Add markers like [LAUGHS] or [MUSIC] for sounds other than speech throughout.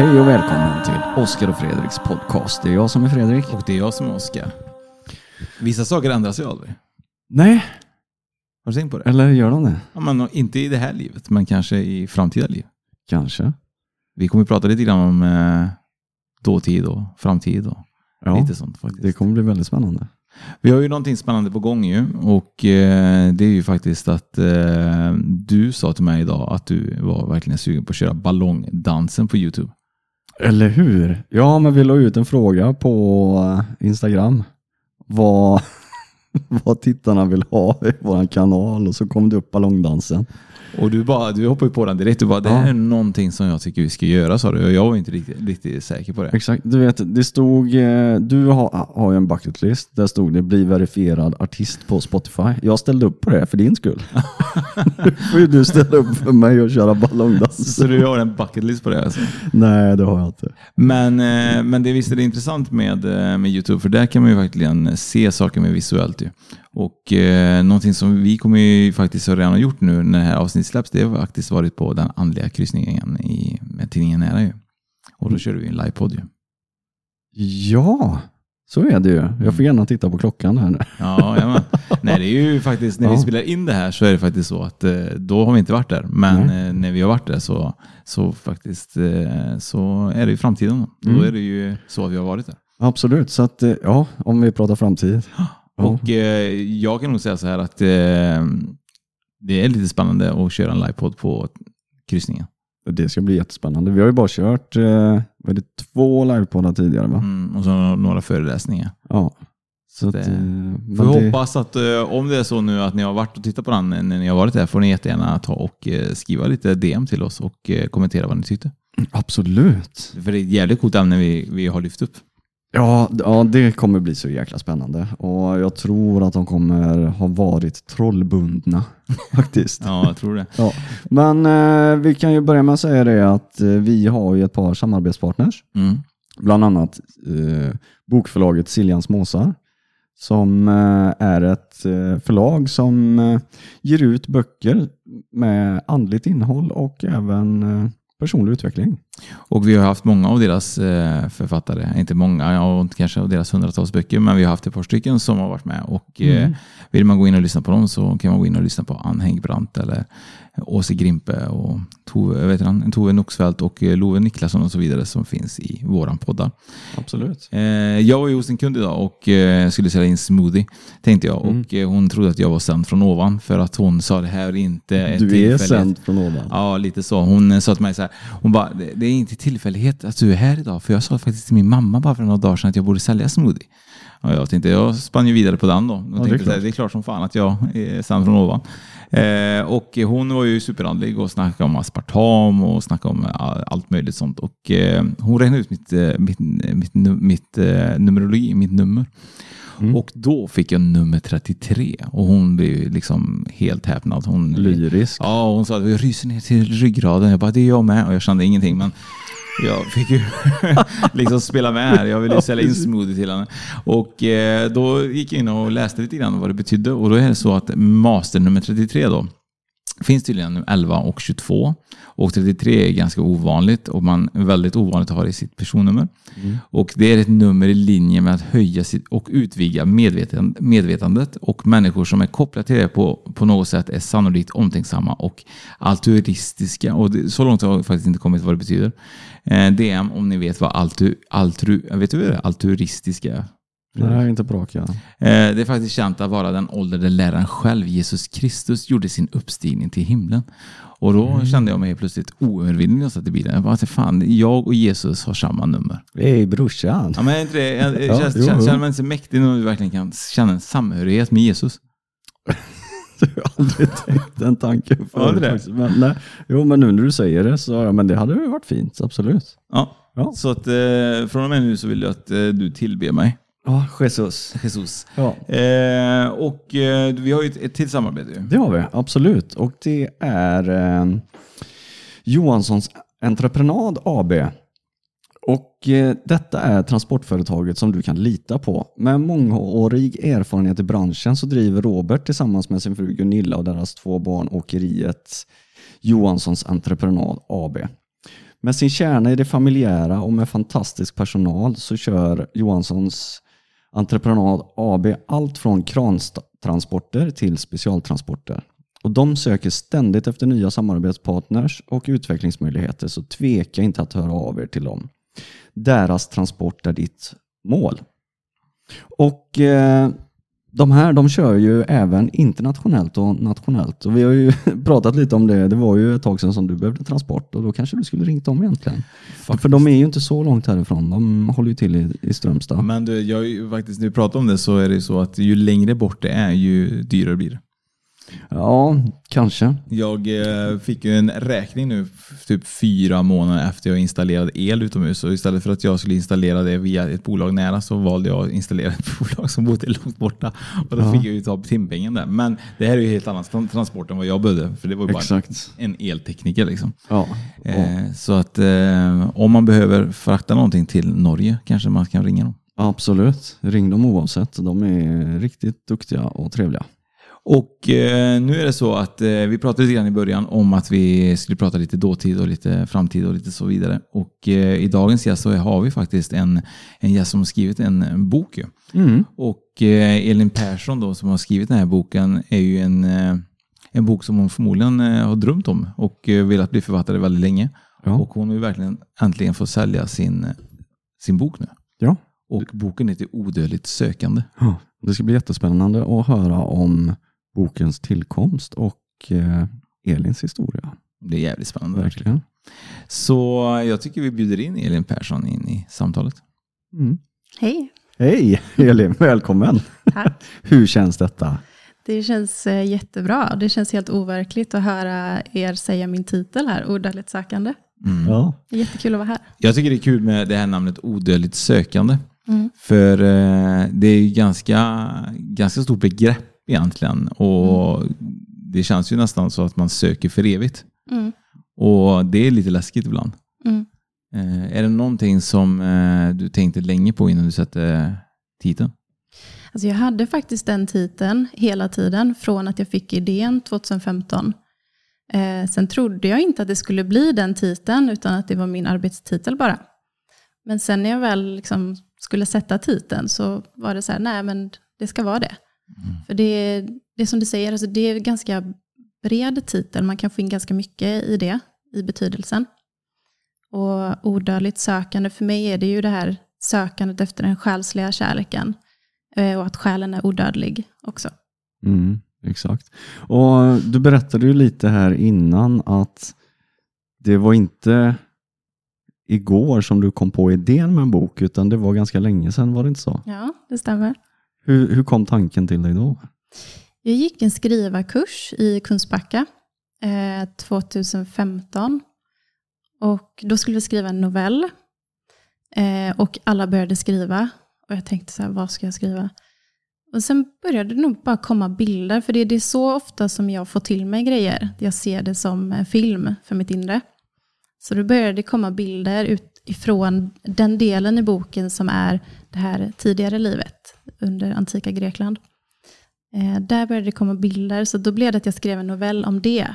Hej och välkommen till Oskar och Fredriks podcast. Det är jag som är Fredrik. Och det är jag som är Oskar. Vissa saker ändras ju aldrig. Nej, Har du tänkt på det? eller gör de det? Ja, men inte i det här livet, men kanske i framtida liv. Kanske. Vi kommer att prata lite grann om eh, dåtid och framtid och Ja, lite sånt faktiskt. det kommer bli väldigt spännande. Vi har ju någonting spännande på gång ju och eh, det är ju faktiskt att eh, du sa till mig idag att du var verkligen sugen på att köra ballongdansen på Youtube. Eller hur? Ja, men vi la ut en fråga på eh, Instagram. Vad, [LAUGHS] vad tittarna vill ha i vår kanal och så kom det upp ballongdansen. Och du, bara, du hoppade på den direkt. Du bara, det här är någonting som jag tycker vi ska göra sa du. Och jag var inte riktigt, riktigt säker på det. Exakt, du vet, det stod, eh, du har, har ju en bucket list, där stod det bli verifierad artist på Spotify. Jag ställde upp på det för din skull. Nu [LAUGHS] får ju du ställa upp för mig och köra ballongdans. Så du har en bucket list på det alltså? Nej, det har jag inte. Men, eh, men det visst är det intressant med, eh, med Youtube, för där kan man ju verkligen se saker mer visuellt. Ju. Och eh, någonting som vi kommer ju faktiskt ha redan gjort nu när det här avsnittet släpps, det har faktiskt varit på den andliga kryssningen i, med tidningen Nära ju. Och då körde vi en livepodd ju. Ja, så är det ju. Jag får gärna titta på klockan här nu. Ja, jajamän. Nej, det är ju [LAUGHS] faktiskt, när vi Ja. spelar in det här så är det faktiskt så att eh, då har vi inte varit där. Men Nej. eh, när vi har varit där så, så faktiskt eh, så är det i framtiden. Då, Mm. då är det ju så att vi har varit där. Absolut, så att ja, om vi pratar framtid. [GASPS] Och eh, jag kan nog säga så här att eh, det är lite spännande att köra en livepodd på kryssningen. Det ska bli jättespännande. Vi har ju bara kört eh, vad det, två livepoddar tidigare va? Mm, och så några föreläsningar. Ja. Så att, eh, vi det- hoppas att eh, om det är så nu att ni har varit och tittat på den när ni har varit där får ni jättegärna ta och eh, skriva lite DM till oss och eh, kommentera vad ni tyckte. Absolut. För det är ett jävligt coolt ämne vi, vi har lyft upp. Ja, ja, det kommer bli så jäkla spännande. Och jag tror att de kommer ha varit trollbundna [LAUGHS] faktiskt. Ja, jag tror det. Ja. Men eh, vi kan ju börja med att säga det att eh, vi har ju ett par samarbetspartners. Mm. Bland annat eh, bokförlaget Siljans Måsar som eh, är ett eh, förlag som eh, ger ut böcker med andligt innehåll och även personlig utveckling. Och vi har haft många av deras eh, författare, inte många, ja, kanske av deras hundratals böcker, men vi har haft ett par stycken som har varit med. Och eh, vill man gå in och lyssna på dem så kan man gå in och lyssna på Ann Häggbrandt eller Åse Grimpe och Tove, vet han, Tove Noxfeldt och eh, Love Niklasson och så vidare som finns i våran poddar. Absolut. Jag var ju hos en kund idag och skulle sälja in smoothie, tänkte jag. Och eh, hon trodde att jag var sänd från ovan för att hon sa det här är inte Du är sänd från ovan. Ja, lite så. Hon sa till mig så här, hon bara, det, är inte tillfällighet att du är här idag, för jag sa faktiskt till min mamma bara för några dagar sedan att jag borde sälja smoothie. Och jag tänkte, jag spann ju vidare på den då. Jag det är tänkte, det är klart som fan att jag är sänd från ovan. Eh, och hon var ju superandlig och snackade om aspartam och snackade om eh, allt möjligt sånt. Och eh, hon räknade ut mitt, eh, mitt, mitt, nu- mitt eh, numerologi, mitt nummer. Mm. Och då fick jag nummer 33 och hon blev liksom helt häpnad. Hon, Lyrisk. Ja, hon sa att vi ryser ner till ryggraden. Jag bara, det är jag med. Och jag kände ingenting. Men jag fick ju [LAUGHS] liksom spela med här. Jag ville ju sälja in smoothie till henne. Och eh, då gick jag in och läste lite grann vad det betydde. Och då är det så att master nummer 33 då. Finns tydligen nu 11 och 22. Och 33 är ganska ovanligt och man väldigt ovanligt att ha det i sitt personnummer. Och det är ett nummer i linje med att höja sitt och utvidga medvetandet och människor som är kopplade till det på, på något sätt är sannolikt omtänksamma och altruistiska. Och det, så långt har jag faktiskt inte kommit vad det betyder. Eh, DM om ni vet vad altru, altru, vet du vad det är? altruistiska? Det här är inte bra ja. Eh, Det är faktiskt känt att vara den ålder där läraren själv, Jesus Kristus, gjorde sin uppstigning till himlen. Och då kände jag mig plötsligt oövervinnlig när jag satt i bilen. Jag bara, fan, jag och Jesus har samma nummer. Hej brorsan. Ja, men inte det, jag, Ja, känns, känner, man sig mäktig när du verkligen kan känna en samhörighet med Jesus? [LAUGHS] Jag har aldrig tänkt den tanken förut. det? Men, nej. Jo, men nu när du säger det så ja, men det hade varit fint, absolut. Ja. Ja. Så att eh, från och med nu så vill jag att eh, du tillber mig. Ja, Jesus. Jesus. Ja. Eh, och eh, vi har ju ett, ett till samarbete ju. Det har vi, absolut. Och det är eh, Johanssons Entreprenad AB. Och eh, detta är transportföretaget som du kan lita på. Med mångårig erfarenhet i branschen så driver Robert tillsammans med sin fru Gunilla och deras två barn åkeriet Johanssons Entreprenad AB. Med sin kärna i det familjära och med fantastisk personal så kör Johanssons Entreprenad AB allt från krantransporter till specialtransporter. Och de söker ständigt efter nya samarbetspartners och utvecklingsmöjligheter så tveka inte att höra av er till dem. Deras transport är ditt mål. Och eh, de här de kör ju även internationellt och nationellt. Och vi har ju [LAUGHS] pratat lite om det. Det var ju ett tag sedan som du behövde transport och då kanske du skulle ringt dem egentligen. För de är ju inte så långt härifrån. De håller ju till i, i Strömstad. Men du, jag, faktiskt, när vi pratar om det så är det ju så att ju längre bort det är ju dyrare blir det. Ja, kanske. Jag eh, fick ju en räkning nu typ fyra månader efter jag installerade el utomhus. Och istället för att jag skulle installera det via ett bolag nära så valde jag att installera ett [LAUGHS] bolag som bodde långt borta. Och då fick jag ju ta timpengen där. Men det här är ju helt annan tran- transport än vad jag behövde. För det var ju bara Exakt. en eltekniker liksom. Ja. Eh, så att eh, om man behöver frakta någonting till Norge kanske man kan ringa dem. Absolut. Ring dem oavsett. De är riktigt duktiga och trevliga. Och eh, nu är det så att eh, vi pratade lite grann i början om att vi skulle prata lite dåtid och lite framtid och lite så vidare. Och eh, i dagens gäst så har vi faktiskt en, en gäst som har skrivit en, en bok. Mm. Och eh, Elin Persson då, som har skrivit den här boken är ju en, eh, en bok som hon förmodligen eh, har drömt om och velat bli författare väldigt länge. Ja. Och hon har ju verkligen äntligen fått sälja sin, sin bok nu. Ja. Och boken heter Odödligt sökande. Ja, Det ska bli jättespännande att höra om bokens tillkomst och eh, Elins historia. Det är jävligt spännande. Verkligen. Så jag tycker vi bjuder in Elin Persson in i samtalet. Mm. Hej, Hej Elin, välkommen! tack. [LAUGHS] Hur känns detta? Det känns eh, jättebra. Det känns helt overkligt att höra er säga min titel här, Odödligt sökande. Ja. Det är jättekul att vara här. Jag tycker det är kul med det här namnet Odödligt sökande. Mm. För eh, det är ju ganska, ganska stort begrepp egentligen. Och det känns ju nästan så att man söker för evigt. Mm. Och det är lite läskigt ibland. Mm. Eh, är det någonting som eh, du tänkte länge på innan du satte titeln? Alltså jag hade faktiskt den titeln hela tiden, från att jag fick idén 2015. Eh, sen trodde jag inte att det skulle bli den titeln, utan att det var min arbetstitel bara. Men sen när jag väl liksom skulle sätta titeln så var det så här, nej men det ska vara det. För det, det är som du säger, alltså det är en ganska bred titel, man kan få in ganska mycket i det, i betydelsen. Och odödligt sökande, för mig är det ju det här sökandet efter den själsliga kärleken. Eh, Och att själen är odödlig också. Mm, exakt. Och Du berättade ju lite här innan att det var inte igår som du kom på idén med en bok, utan det var ganska länge sedan, var det inte så? Ja, det stämmer. Hur, hur kom tanken till dig då? Jag gick en skrivarkurs i Kungsbacka eh, 2015. Och då skulle vi skriva en novell. Eh, och alla började skriva. Och jag tänkte så här, vad ska jag skriva? Och sen började det nog bara komma bilder. För det, det är så ofta som jag får till mig grejer. Jag ser det som en film för mitt inre. Så då började det komma bilder utifrån den delen i boken som är det här tidigare livet under antika Grekland. Eh, där började det komma bilder, så då blev det att jag skrev en novell om det.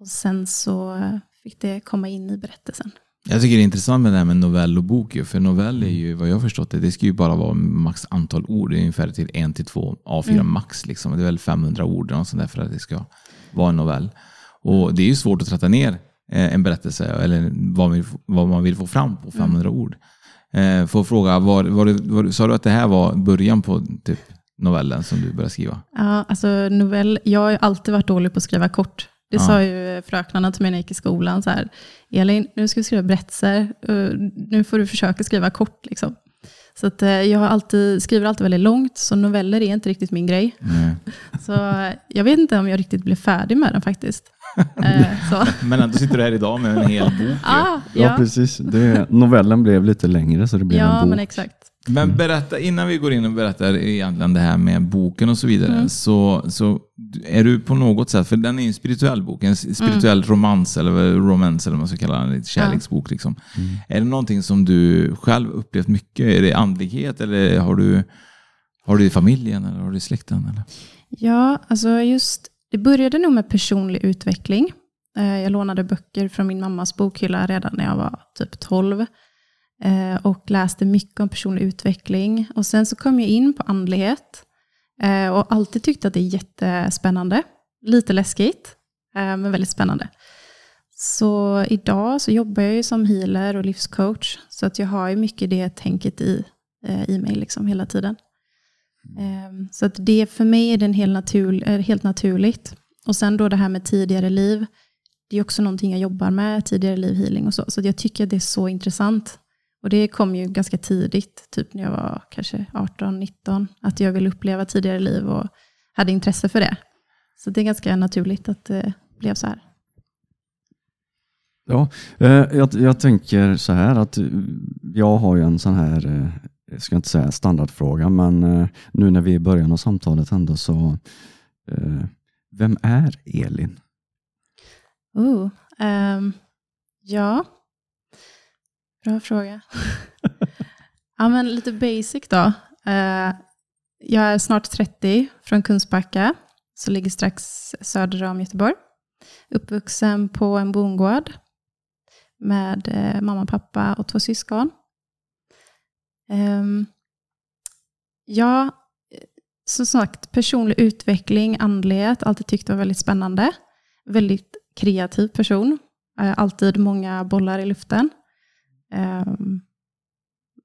Och sen så fick det komma in i berättelsen. Jag tycker det är intressant med det här med novell och bok. För novell är ju, vad jag har förstått det, det ska ju bara vara max antal ord. Det är ungefär till en till två A4 Mm. max. Liksom. Det är väl 500 ord och sånt där för att det ska vara en novell. Och det är ju svårt att tratta ner eh, en berättelse eller vad man vill, vad man vill få fram på 500 ord. Eh, Får fråga, var, var var, sa du att det här var början på typ novellen som du började skriva? Ja, alltså novell, jag har ju alltid varit dålig på att skriva kort. Det Ja. sa ju fröknarna till mig när jag gick i skolan. Så här, Elin, nu ska vi skriva berättelser. eh, Nu får du försöka skriva kort. Liksom. Så att, eh, jag har alltid, skriver alltid väldigt långt, så noveller är inte riktigt min grej. Nej. [LAUGHS] Så eh, jag vet inte om jag riktigt blev färdig med den faktiskt. Eh, så. [LAUGHS] Men ändå sitter du här idag med en hel bok. Ah, Ja, ja, precis. Det, novellen blev lite längre så det blev en ja bok. men exakt. Men berätta, innan vi går in och berättar egentligen det här med boken och så vidare, så, så är du på något sätt, för den är ju en spirituell bok, en spirituell romans eller romans eller vad man ska kalla den, en kärleksbok. Liksom. Är det någonting som du själv upplevt mycket? Är det andlighet eller har du, har du i familjen eller har du i släkten? Eller? Ja, alltså just, det började nog med personlig utveckling. Eh, jag lånade böcker från min mammas bokhylla redan när jag var typ 12. Eh, och läste mycket om personlig utveckling. Och sen så kom jag in på andlighet. Eh, och alltid tyckte att det är jättespännande. Lite läskigt, men väldigt spännande. Så idag så jobbar jag ju som healer och livscoach. Så att jag har ju mycket det tänket i, i mig liksom hela tiden. Ehm, Så att det för mig är den helt, natur, är helt naturligt. Och sen då det här med tidigare liv. Det är också någonting jag jobbar med, tidigare liv, healing och så. Så jag tycker att det är så intressant. Och det kom ju ganska tidigt, typ när jag var kanske 18-19, att jag ville uppleva tidigare liv och hade intresse för det. Så det är ganska naturligt att det blev så här. Ja, eh, jag, jag tänker så här att eh, jag har ju en sån här, eh, jag ska inte säga standardfråga, men eh, nu när vi är i början av samtalet ändå så, eh, vem är Elin? Oh, ehm, ja, bra fråga. [LAUGHS] ja, men lite basic då. Eh, jag är snart 30, från Kungsbacka, som ligger strax söder om Göteborg. Uppvuxen på en bondgård med mamma, pappa och två syskon. Ehm, ja, som sagt, personlig utveckling, andlighet, alltid tyckt var väldigt spännande. Väldigt kreativ person. Eh, alltid många bollar i luften. Um,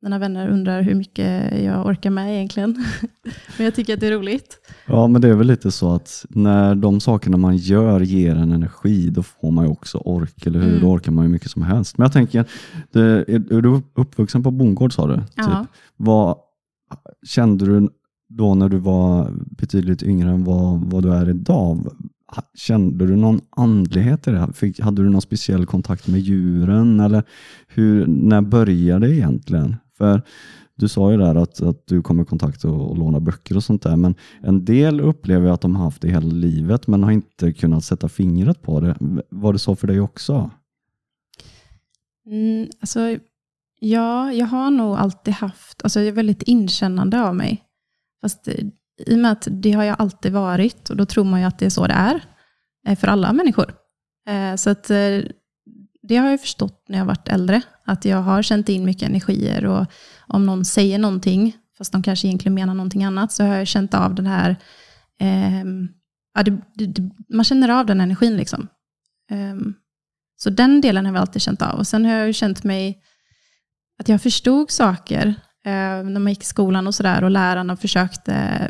mina vänner undrar hur mycket jag orkar med egentligen. [LAUGHS] Men jag tycker att det är roligt. Ja, men det är väl lite så att när de sakerna man gör ger en energi, då får man ju också ork, eller hur? Mm. Då orkar man ju mycket som helst. Men jag tänker, det, är, är du uppvuxen på bondgård sa du? Ja. Typ. Vad kände du då när du var betydligt yngre än vad, vad du är idag? Kände du någon andlighet i det? här? Fick, hade du någon speciell kontakt med djuren? Eller hur, när började det egentligen? För du sa ju där att, att du kommer i kontakt och, och låna böcker och sånt där, men en del upplever att de har haft det hela livet men har inte kunnat sätta fingret på det. Var det så för dig också? Mm, alltså, ja, jag har nog alltid haft, alltså jag är väldigt inkännande av mig. Fast eh, i och med att det har jag alltid varit och då tror man ju att det är så det är eh, för alla människor. Eh, så att det har jag förstått när jag varit äldre, att jag har känt in mycket energier och om någon säger någonting, fast de kanske egentligen menar någonting annat, så har jag känt av den här, eh, ja, det, det, det, man känner av den energin liksom. Eh, så den delen har jag alltid känt av. Och sen har jag ju känt mig, att jag förstod saker eh, när man gick i skolan och sådär och lärarna försökte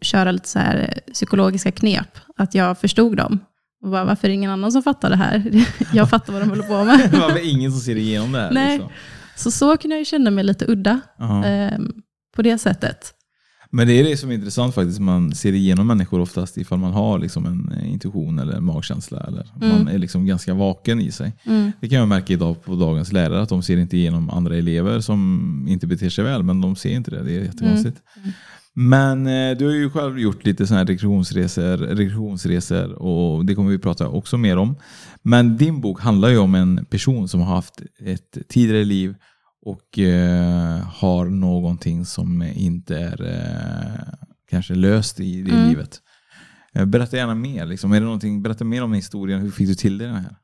köra lite så här psykologiska knep, att jag förstod dem. Och bara, varför är det ingen annan som fattar det här? [LAUGHS] Jag fattar vad de håller på med. Det var väl ingen som ser igenom det här? Nej. Liksom. Så så kunde jag ju känna mig lite udda eh, på det sättet. Men det är det som är intressant faktiskt. Man ser igenom människor oftast ifall man har liksom en eh, intuition eller en magkänsla. Eller Man är liksom ganska vaken i sig. Mm. Det kan jag märka idag på dagens lärare att de ser inte igenom andra elever som inte beter sig väl. Men de ser inte det. Det är jättekonstigt. Men eh, du har ju själv gjort lite sådana här regressionsresor, regressionsresor och det kommer vi prata också mer om. Men din bok handlar ju om en person som har haft ett tidigare liv och eh, har någonting som inte är eh, kanske löst i det Mm. livet. Eh, Berätta gärna mer. Liksom. Är det berätta mer om historien. Hur fick du till det här?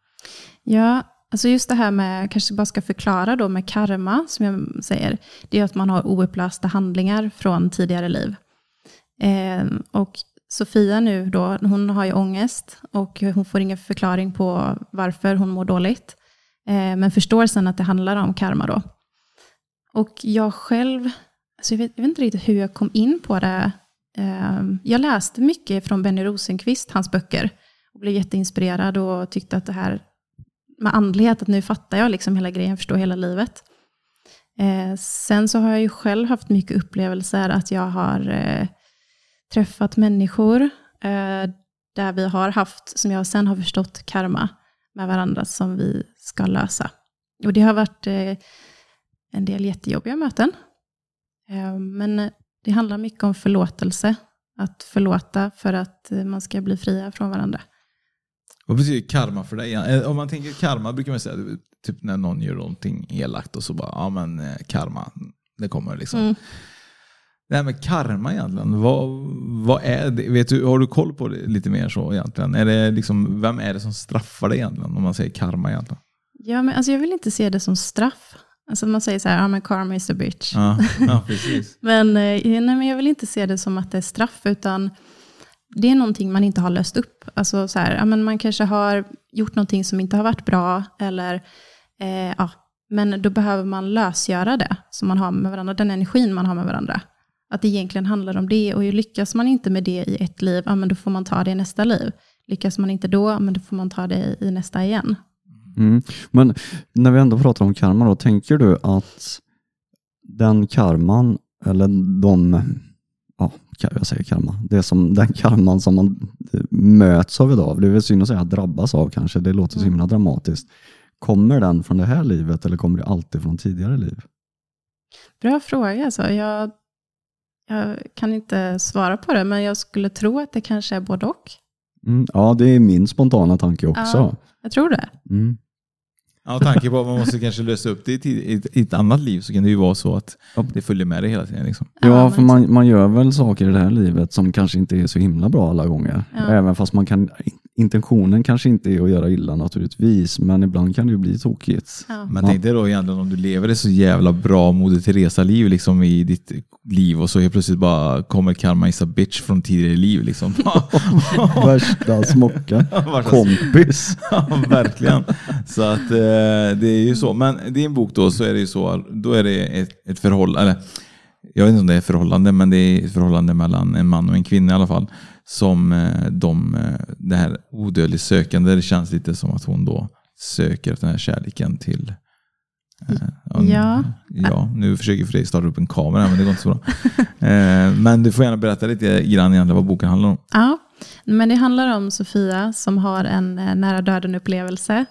Ja, alltså just det här med, kanske bara ska förklara då med karma, som jag säger, det är att man har oupplösta handlingar från tidigare liv. Eh, och Sofia nu då, hon har ju ångest och hon får ingen förklaring på varför hon mår dåligt. Eh, men förstår sen att det handlar om karma då. Och jag själv, alltså jag, vet, jag vet inte riktigt hur jag kom in på det. Eh, jag läste mycket från Benny Rosenqvist, hans böcker, och blev jätteinspirerad och tyckte att det här med andlighet, att nu fattar jag liksom hela grejen, förstår hela livet. Eh, sen så har jag ju själv haft mycket upplevelser att jag har eh, träffat människor eh, där vi har haft, som jag sen har förstått, karma med varandra som vi ska lösa. Och det har varit eh, en del jättejobbiga möten. Eh, men det handlar mycket om förlåtelse. Att förlåta för att man ska bli fria från varandra. Vad betyder karma för dig? Eh, Om man tänker karma brukar man säga, typ när någon gör någonting elakt och så bara, ja men eh, karma, det kommer liksom. Mm. Det här med karma egentligen, vad, vad är det? Vet du, har du koll på det lite mer så egentligen? Är det liksom, vem är det som straffar dig egentligen om man säger karma egentligen? Ja, men alltså jag vill inte se det som straff. Alltså man säger så här, ja men karma is a bitch. Ja, ja [LAUGHS] precis. Men, eh, nej, men jag vill inte se det som att det är straff, utan det är någonting man inte har löst upp. Alltså så här, ja, men man kanske har gjort någonting som inte har varit bra, eller, eh, ja, men då behöver man lösgöra det som man har med varandra, den energin man har med varandra. Att det egentligen handlar om det, och lyckas man inte med det i ett liv, ja, men då får man ta det i nästa liv. Lyckas man inte då, ja, men då får man ta det i nästa igen. Mm. Men när vi ändå pratar om karma då, tänker du att den karman, eller de, jag säger karma, det som, den karman som man eh, möts av idag, det är väl synd att säga drabbas av kanske, det låter så himla dramatiskt. Kommer den från det här livet eller kommer det alltid från tidigare liv? Bra fråga. Alltså. Jag, jag kan inte svara på det, men jag skulle tro att det kanske är både och. Mm, ja, det är min spontana tanke också. Ja. Jag tror det. Mm. Ja, tanke på att man måste kanske lösa upp det i ett- i annat liv så kan det ju vara så att det följer med dig hela tiden. Liksom. Ja, för man, man gör väl saker i det här livet som kanske inte är så himla bra alla gånger. Ja. Även fast man kan, intentionen kanske inte är att göra illa naturligtvis, men ibland kan det ju bli tokigt. Ja. Men tänk dig då egentligen om du lever ett så jävla bra Moder Teresa-liv liksom, i ditt liv och så helt plötsligt bara kommer karma is a bitch från tidigare liv. Liksom. [LAUGHS] [LAUGHS] Värsta smocka. [LAUGHS] Värsta- Kompis. Ja, verkligen. Så att eh, det är ju så. Men din bok då så är det ju så, då är det ett, ett förhållande, eller jag vet inte om det är ett förhållande, men det är ett förhållande mellan en man och en kvinna i alla fall. Som eh, de, eh, det här odödligt sökande, det känns lite som att hon då söker den här kärleken till eh, Ja. ja. Nu försöker Fredrik starta upp en kamera men det går inte så bra. men du får gärna berätta lite grann egentligen vad boken handlar om. Ja, men det handlar om Sofia som har en nära döden-upplevelse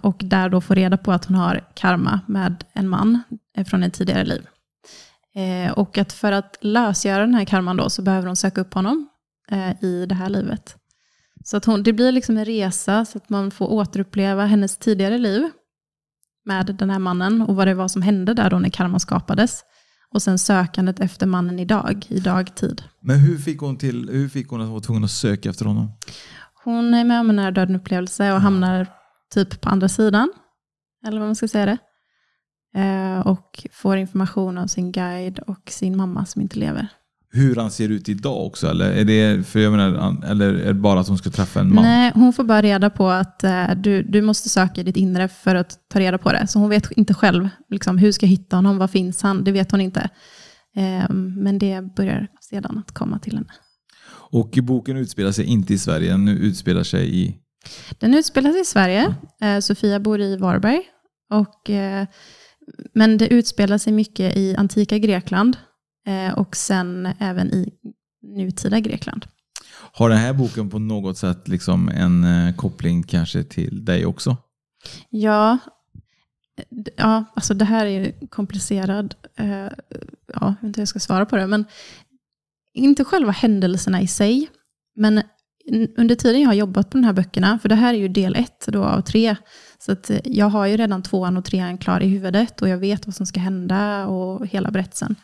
och där då får reda på att hon har karma med en man från ett tidigare liv. Eh, och att för att lösgöra den här karman då så behöver hon söka upp honom eh, i det här livet. Så att hon, det blir liksom en resa så att man får återuppleva hennes tidigare liv med den här mannen och vad det var som hände där då när karman skapades. Och sen sökandet efter mannen idag, i dagtid. Men hur fick hon till, hur fick hon att hon var tvungen att söka efter honom? Hon är med om en nära döden upplevelse och hamnar typ på andra sidan. Eller vad man ska säga det. Eh, och får information av sin guide och sin mamma som inte lever. Hur han ser ut idag också? Eller är det, för jag menar, eller är det bara att hon ska träffa en man? Nej, hon får bara reda på att eh, du, du måste söka i ditt inre för att ta reda på det. Så hon vet inte själv, liksom, hur ska jag hitta honom, var finns han? Det vet hon inte. Eh, men det börjar sedan att komma till henne. Och boken utspelar sig inte i Sverige, den utspelar sig i... Den utspelar sig i Sverige. Eh, Sofia bor i Varberg. Och, men det utspelar sig mycket i antika Grekland eh, och sen även i nutida Grekland. Har den här boken på något sätt liksom en eh, koppling kanske till dig också? Ja, ja alltså det här är ju komplicerad. Eh, ja, jag vet inte hur jag ska svara på det. Men inte själva händelserna i sig. Men under tiden jag har jobbat på de här böckerna, för det här är ju del ett då av tre, så att eh, jag har ju redan tvåan och trean klar i huvudet och jag vet vad som ska hända och hela berättelsen.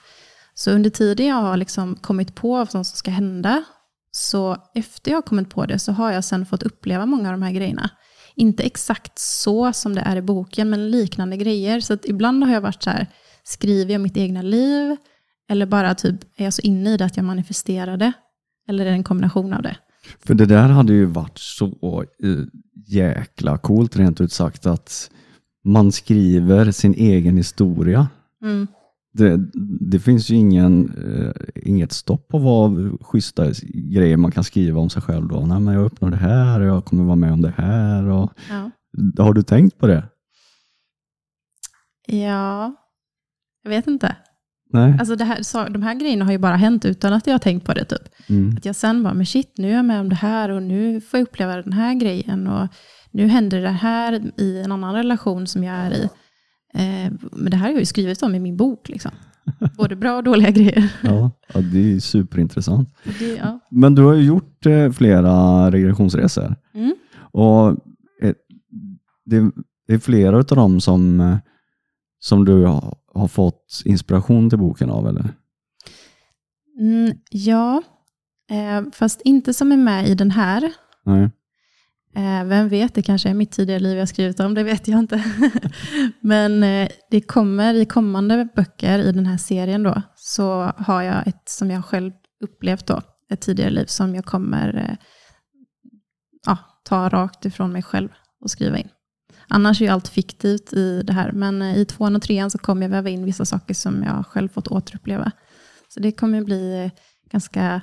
Så under tiden jag har liksom kommit på vad som ska hända, Så efter jag har kommit på det så har jag sen fått uppleva många av de här grejerna. Inte exakt så som det är i boken, men liknande grejer. Så att ibland har jag varit så här, skriver jag mitt egna liv? Eller bara typ, är jag så inne i det att jag manifesterar det? Eller är det en kombination av det? För det där hade ju varit så jäkla coolt rent ut sagt att man skriver sin egen historia. Mm. Det, det finns ju ingen, eh, inget stopp på vad schyssta grejer man kan skriva om sig själv. Då. Nej, men jag uppnår det här och jag kommer vara med om det här. Och, Ja. har du tänkt på det? ja, jag vet inte. Nej. Alltså det här, så, de här grejerna har ju bara hänt utan att jag har tänkt på det. Typ. Mm. Att jag sen bara, men shit, nu är jag med om det här och nu får jag uppleva den här grejen. Och nu händer det här i en annan relation som jag är i. Eh, men det här har jag ju skrivit om i min bok. Liksom. [LAUGHS] Både bra och dåliga grejer. Ja, ja, det är superintressant. Det, ja. Men du har ju gjort eh, flera regressionsresor. Mm. Och eh, det, det är flera av dem som, eh, som du har, har fått inspiration till boken av, eller? Mm, ja, eh, fast inte som är med i den här. Nej. Eh, vem vet, det kanske är mitt tidigare liv jag skrivit om, det vet jag inte. [LAUGHS] Men eh, det kommer i kommande böcker i den här serien då, så har jag ett som jag själv upplevt då, ett tidigare liv som jag kommer eh, ja, ta rakt ifrån mig själv och skriva in. Annars är ju allt fiktivt i det här, men eh, i tvåan och trean så kommer jag väva in vissa saker som jag själv fått återuppleva. Så det kommer bli eh, ganska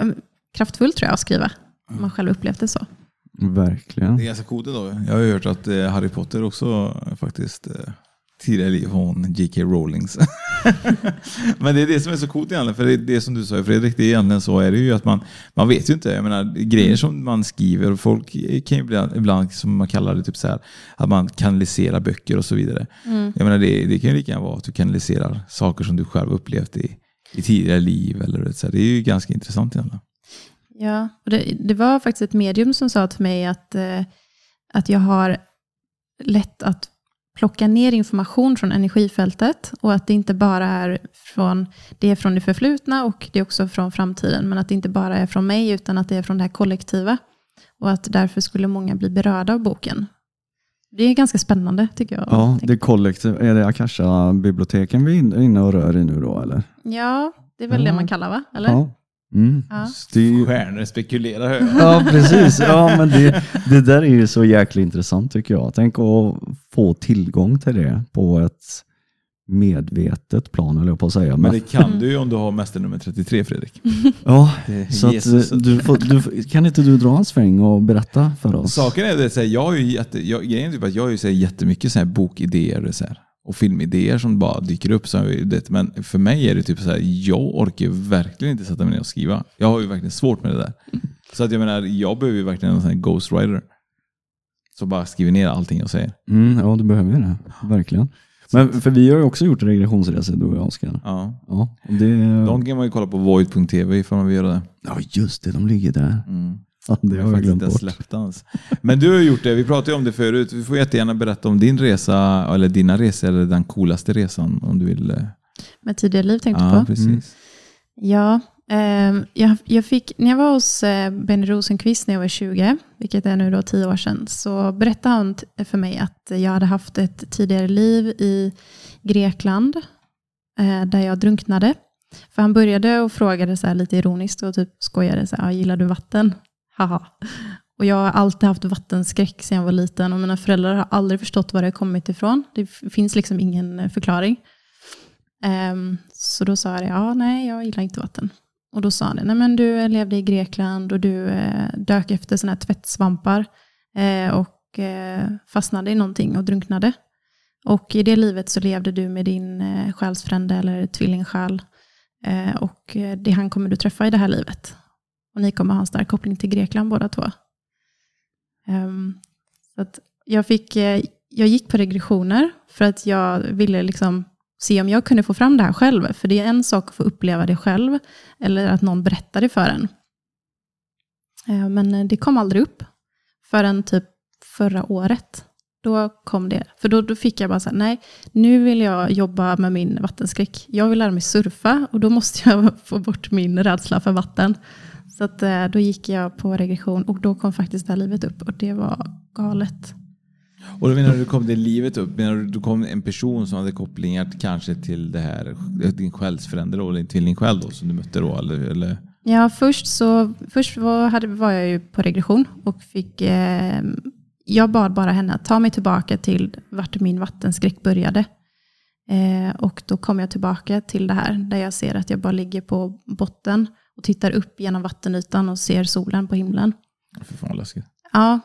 eh, kraftfullt tror jag att skriva, om man själv upplevt det så. Verkligen. Det är ganska coolt då. Jag har ju hört att eh, Harry Potter också faktiskt tidigare liv från J.K. Rowlings. [LAUGHS] Men det är det som är så coolt egentligen, för det, det som du sa Fredrik, det är egentligen så är det ju att man, man vet ju inte. Jag menar, grejer som man skriver, och folk kan ju ibland, ibland som man kallar det, typ så här, att man kanaliserar böcker och så vidare. Jag menar, det, det kan ju lika gärna vara att du kanaliserar saker som du själv upplevt i, i tidigare liv. Eller, så här. Det är ju ganska intressant egentligen. Ja, och det, det var faktiskt ett medium som sa till mig att, eh, att jag har lätt att plocka ner information från energifältet och att det inte bara är från det, är från det förflutna och det är också från framtiden, men att det inte bara är från mig utan att det är från det här kollektiva. Och att därför skulle många bli berörda av boken. Det är ganska spännande tycker jag. Ja, det är kollektiv. Är det Akasha-biblioteken vi är inne och rör i nu då, eller? ja det är väl Ja. det man kallar va? Eller? Ja. Mm. Ja. Ju- Stjärnor spekulerar hör. Ja, precis. Ja, men det, det där är ju så jäkla intressant tycker jag. Tänk att få tillgång till det på ett medvetet plan, eller jag på att säga. Men Men, det kan du ju om du har mäster nummer 33 Fredrik. [LAUGHS] ja, så att, du får, du, kan inte du dra en sväng och berätta för oss? Saken är det, så här, jag har ju jätte, jag, grejen är typ att jag har ju så här, jättemycket så här, bokidéer så här, och filmidéer som bara dyker upp. Så, jag- det, men för mig är det typ så här, jag orkar verkligen inte sätta mig ner och skriva. Jag har ju verkligen svårt med det där. Så att jag menar, jag behöver ju verkligen en sån här ghostwriter. Som bara skriver ner allting jag säger. Mm, ja, du behöver ju det. Verkligen. Men, för vi har ju också gjort regressionsresor, du och jag, Oskar. Ja. Ja, det, De kan man ju kolla på void.tv ifall man vill göra det. ja, just det, de ligger där. Mm. [LAUGHS] Ja, det Jag har jag faktiskt glömt bort. släppt ens. Men du har gjort det, vi pratade ju om det förut. Vi får jättegärna berätta om din resa, eller dina resor, eller den coolaste resan om du vill. eh. Med tidigare liv tänkte du Ja, på? precis. Ja, ehm, jag, jag fick, när jag var hos eh, Benny Rosenqvist när jag var 20, vilket är nu då 10 år sedan, så berättade han för mig att jag hade haft ett tidigare liv i Grekland, eh, där jag drunknade. För han började och frågade så här lite ironiskt och typ skojade, så här, "Ja, gillar du vatten? Haha. Och jag har alltid haft vattenskräck sedan jag var liten och mina föräldrar har aldrig förstått var det har kommit ifrån. Det finns liksom ingen eh, förklaring. Um, så då sa jag, det, ja nej jag gillar inte vatten. Och då sa han, det, nej men du eh, levde i Grekland och du eh, dök efter sådana här tvättsvampar eh, och eh, fastnade i någonting och drunknade. Och i det livet så levde du med din eh, själsfrände eller tvillingsjäl. Eh, och eh, det han kommer du träffa i det här livet. Och ni kommer ha en stark koppling till Grekland båda två. Um, så att jag, fick, eh, jag gick på regressioner för att jag ville liksom se om jag kunde få fram det här själv. För det är en sak att få uppleva det själv, eller att någon berättar det för en. Ehm, men eh, det kom aldrig upp förrän typ förra året. Då kom det. För då, då fick jag bara så här, nej, nu vill jag jobba med min vattenskräck. Jag vill lära mig surfa och då måste jag [LAUGHS] få bort min rädsla för vatten. Så att, eh, då gick jag på regression och då kom faktiskt det här livet upp och det var galet. Och då menar du, kom det livet upp? Menar du, då kom en person som hade kopplingar kanske till det här, din själsfrände då, eller till din själ då, som du mötte då? Eller, eller? Ja, först, så, först var, hade, var jag ju på regression och fick, eh, jag bad bara henne att ta mig tillbaka till vart min vattenskräck började. Eh, och då kom jag tillbaka till det här, där jag ser att jag bara ligger på botten och tittar upp genom vattenytan och ser solen på himlen. Fy fan läskigt. Ja,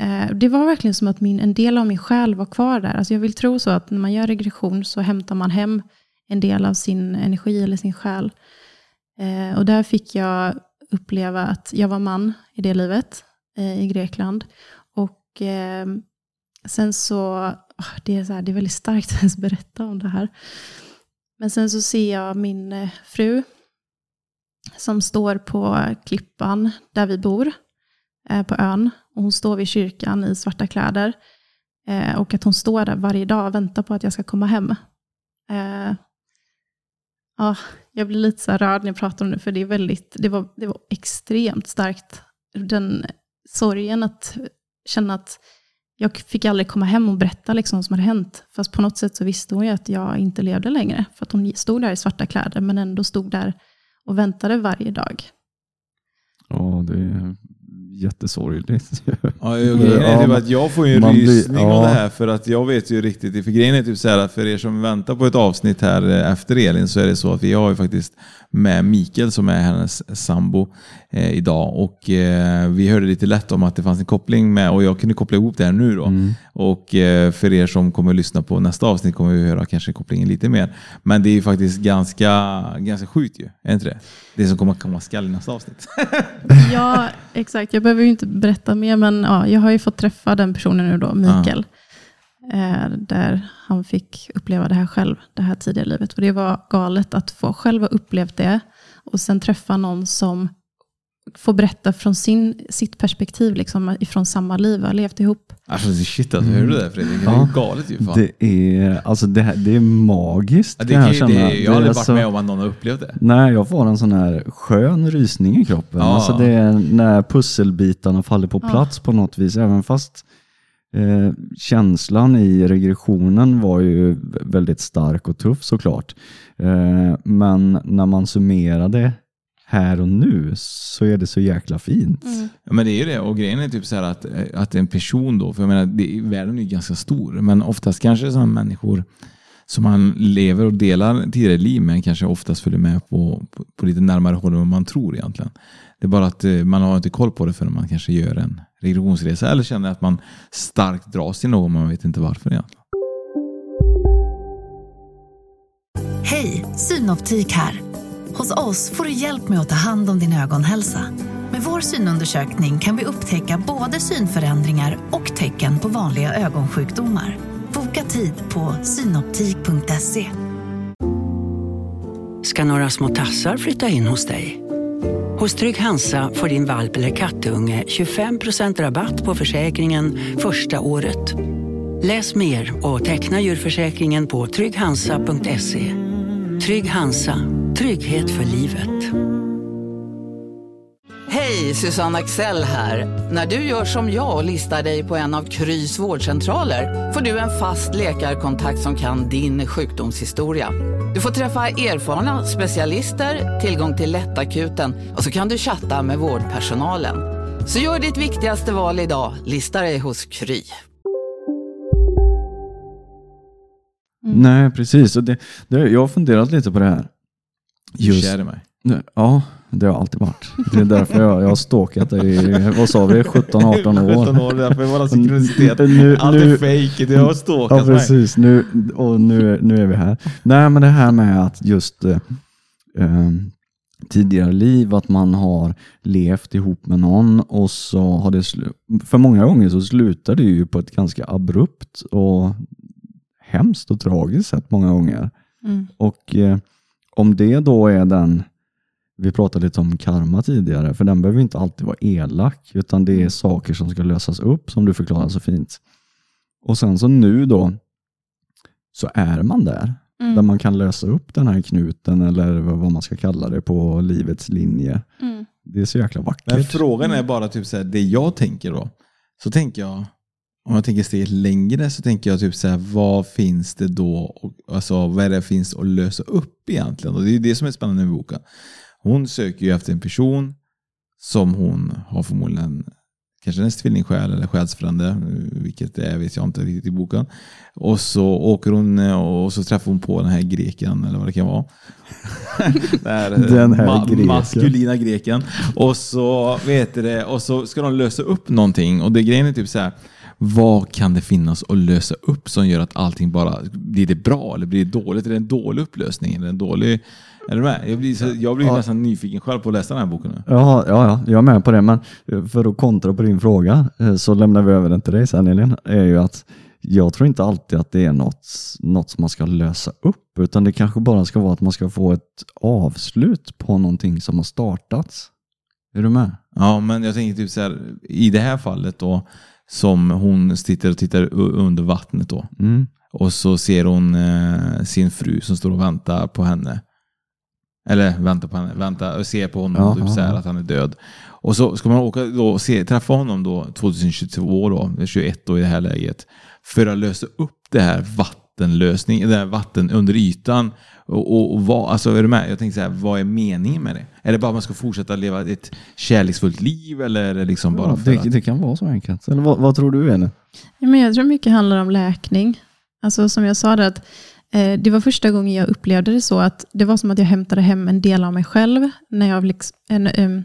eh, det var verkligen som att min, en del av min själ var kvar där. Alltså jag vill tro så att när man gör regression så hämtar man hem en del av sin energi eller sin själ. Eh, och där fick jag uppleva att jag var man i det livet eh, i Grekland. Och eh, sen så, ah, det, är så här, det är väldigt starkt att ens berätta om det här. Men sen så ser jag min eh, fru som står på klippan där vi bor, eh, på ön. Och hon står vid kyrkan i svarta kläder. Eh, och att hon står där varje dag och väntar på att jag ska komma hem. Eh, ja, jag blir lite så rörd när jag pratar om det, för det, är väldigt, det, var, det var extremt starkt. Den sorgen att känna att jag fick aldrig komma hem och berätta liksom vad som hade hänt. Fast på något sätt så visste hon ju att jag inte levde längre. För att hon stod där i svarta kläder, men ändå stod där och väntade varje dag. Ja, det är jättesorgligt. [LAUGHS] Ja, jag, grejen är typ att jag får ju en Man blir- rysning av ja. det här för att jag vet ju riktigt. För grejen är typ så här att för er som väntar på ett avsnitt här eh, efter Elin så är det så att vi har ju faktiskt med Mikael som är hennes sambo eh, idag. Och eh, vi hörde lite lätt om att det fanns en koppling med och jag kunde koppla ihop det här nu då. Och eh, för er som kommer att lyssna på nästa avsnitt kommer vi höra kanske kopplingen lite mer. Men det är ju faktiskt ganska, ganska sjukt ju. Är inte det? Det som kommer att komma skall i nästa avsnitt. [LAUGHS] Ja, exakt. Jag behöver ju inte berätta mer, men ja, jag har ju fått träffa den personen nu då, Mikael. Eh, där han fick uppleva det här själv, det här tidiga livet. Och det var galet att få själv ha upplevt det och sen träffa någon som får berätta från sin, sitt perspektiv, liksom, ifrån samma liv, har levt ihop. Alltså shit alltså, hör du det Fredrik? Det är Ja. ju galet ju. Fan. Det är, alltså det, här, det är magiskt. Ja, det kan jag det, jag har aldrig är varit med om att någon har upplevt det. Nej, jag får en sån här skön rysning i kroppen. Ja. Alltså det är när pusselbitarna faller på plats på något vis. Även fast eh, känslan i regressionen var ju väldigt stark och tuff såklart. Eh, men när man summerar det här och nu så är det så jäkla fint. Ja, men det är ju det. Och grejen är typ så här att, att en person då, för jag menar, det, världen är ju ganska stor, men oftast kanske sådana människor som man lever och delar tidigare liv med kanske oftast följer med på, på, på lite närmare håll än vad man tror egentligen. Det är bara att eh, man har inte koll på det förrän man kanske gör en regressionsresa eller känner att man starkt dras till någon, man vet inte varför egentligen. Hej, Synoptik här. Hos oss får du hjälp med att ta hand om din ögonhälsa. Med vår synundersökning kan vi upptäcka både synförändringar och tecken på vanliga ögonsjukdomar. Boka tid på synoptik.se. ska några små tassar flytta in hos dig. Hos Trygg Hansa får din valp eller kattunge 25% rabatt på försäkringen första året. Läs mer och teckna djurförsäkringen på trygghansa.se. Trygg Hansa, trygghet för livet. Hej, Susanne Axel här. När du gör som jag och listar dig på en av Krys vårdcentraler får du en fast läkarkontakt som kan din sjukdomshistoria. Du får träffa erfarna specialister, tillgång till lättakuten och så kan du chatta med vårdpersonalen. Så gör ditt viktigaste val idag, lista dig hos Kry. Nej, precis. Och det, det, jag har funderat lite på det här. Är kär i mig. Ja, det har jag alltid varit. Det är därför jag, jag har stalkat dig i, vad sa vi, 17-18 år. 17 år, därför är bara synkronicitet. Nu- Allt är fejk, du har Ja, stalkat mig. precis. Nu, och nu, nu är vi här. Nej, men det här med att just eh, eh, tidigare liv, att man har levt ihop med någon och så har det för många gånger så slutar det ju på ett ganska abrupt och hemskt och tragiskt sätt många gånger. Mm. Och eh, om det då är den, vi pratade lite om karma tidigare, för den behöver inte alltid vara elak, utan det är saker som ska lösas upp som du förklarar så fint. Och sen så nu då, så är man där Mm. Där man kan lösa upp den här knuten eller vad man ska kalla det på livets linje. Mm. Det är så jäkla Men vackert. frågan är bara typ så här, det jag tänker då. Så tänker jag, om jag tänker steget längre så tänker jag typ så här, vad finns det då, alltså vad är det finns att lösa upp egentligen? Och det är det som är spännande med boken. Hon söker ju efter en person som hon har förmodligen kanske en tvillingsjäl eller själsfrände, vilket det är vet jag inte riktigt i boken. Och så åker hon och så träffar hon på den här greken eller vad det kan vara. [LAUGHS] den eh, Den här greken. maskulina greken. Och så, vet det, och så ska de lösa upp någonting. Och det grejen är typ så här, vad kan det finnas att lösa upp som gör att allting bara, blir det bra eller blir det dåligt? Är det en dålig upplösning? Eller en dålig, är du med? Jag blir, så, jag blir Ja. nästan nyfiken själv på att läsa den här boken nu. Ja, ja, ja, jag är med på det. Men för att kontra på din fråga eh, så lämnar vi över den till dig sen Elin. Är ju att jag tror inte alltid att det är något, något som man ska lösa upp. Utan det kanske bara ska vara att man ska få ett avslut på någonting som har startats. Är du med? Ja, men jag tänker typ så här, i det här fallet då, som hon sitter och tittar under vattnet då. Mm. Och så ser hon eh, sin fru som står och väntar på henne. Eller väntar på henne, väntar och ser på honom typ ja, så här ja. att han är död. Och så ska man åka då och se, träffa honom då 2022 då, 21 då i det här läget. För att lösa upp det här vattenlösning, det vatten under ytan. Och, och, och vad, alltså är du med? Jag tänkte så här, vad är meningen med det? Är det bara att man ska fortsätta leva ett kärleksfullt liv eller är det liksom bara Ja, för det, att... det kan vara så enkelt. Eller vad, vad tror du Elin? Ja, men jag tror mycket handlar om läkning. Alltså som jag sa, det, att, eh, det var första gången jag upplevde det så att det var som att jag hämtade hem en del av mig själv. När jag liksom, en, em,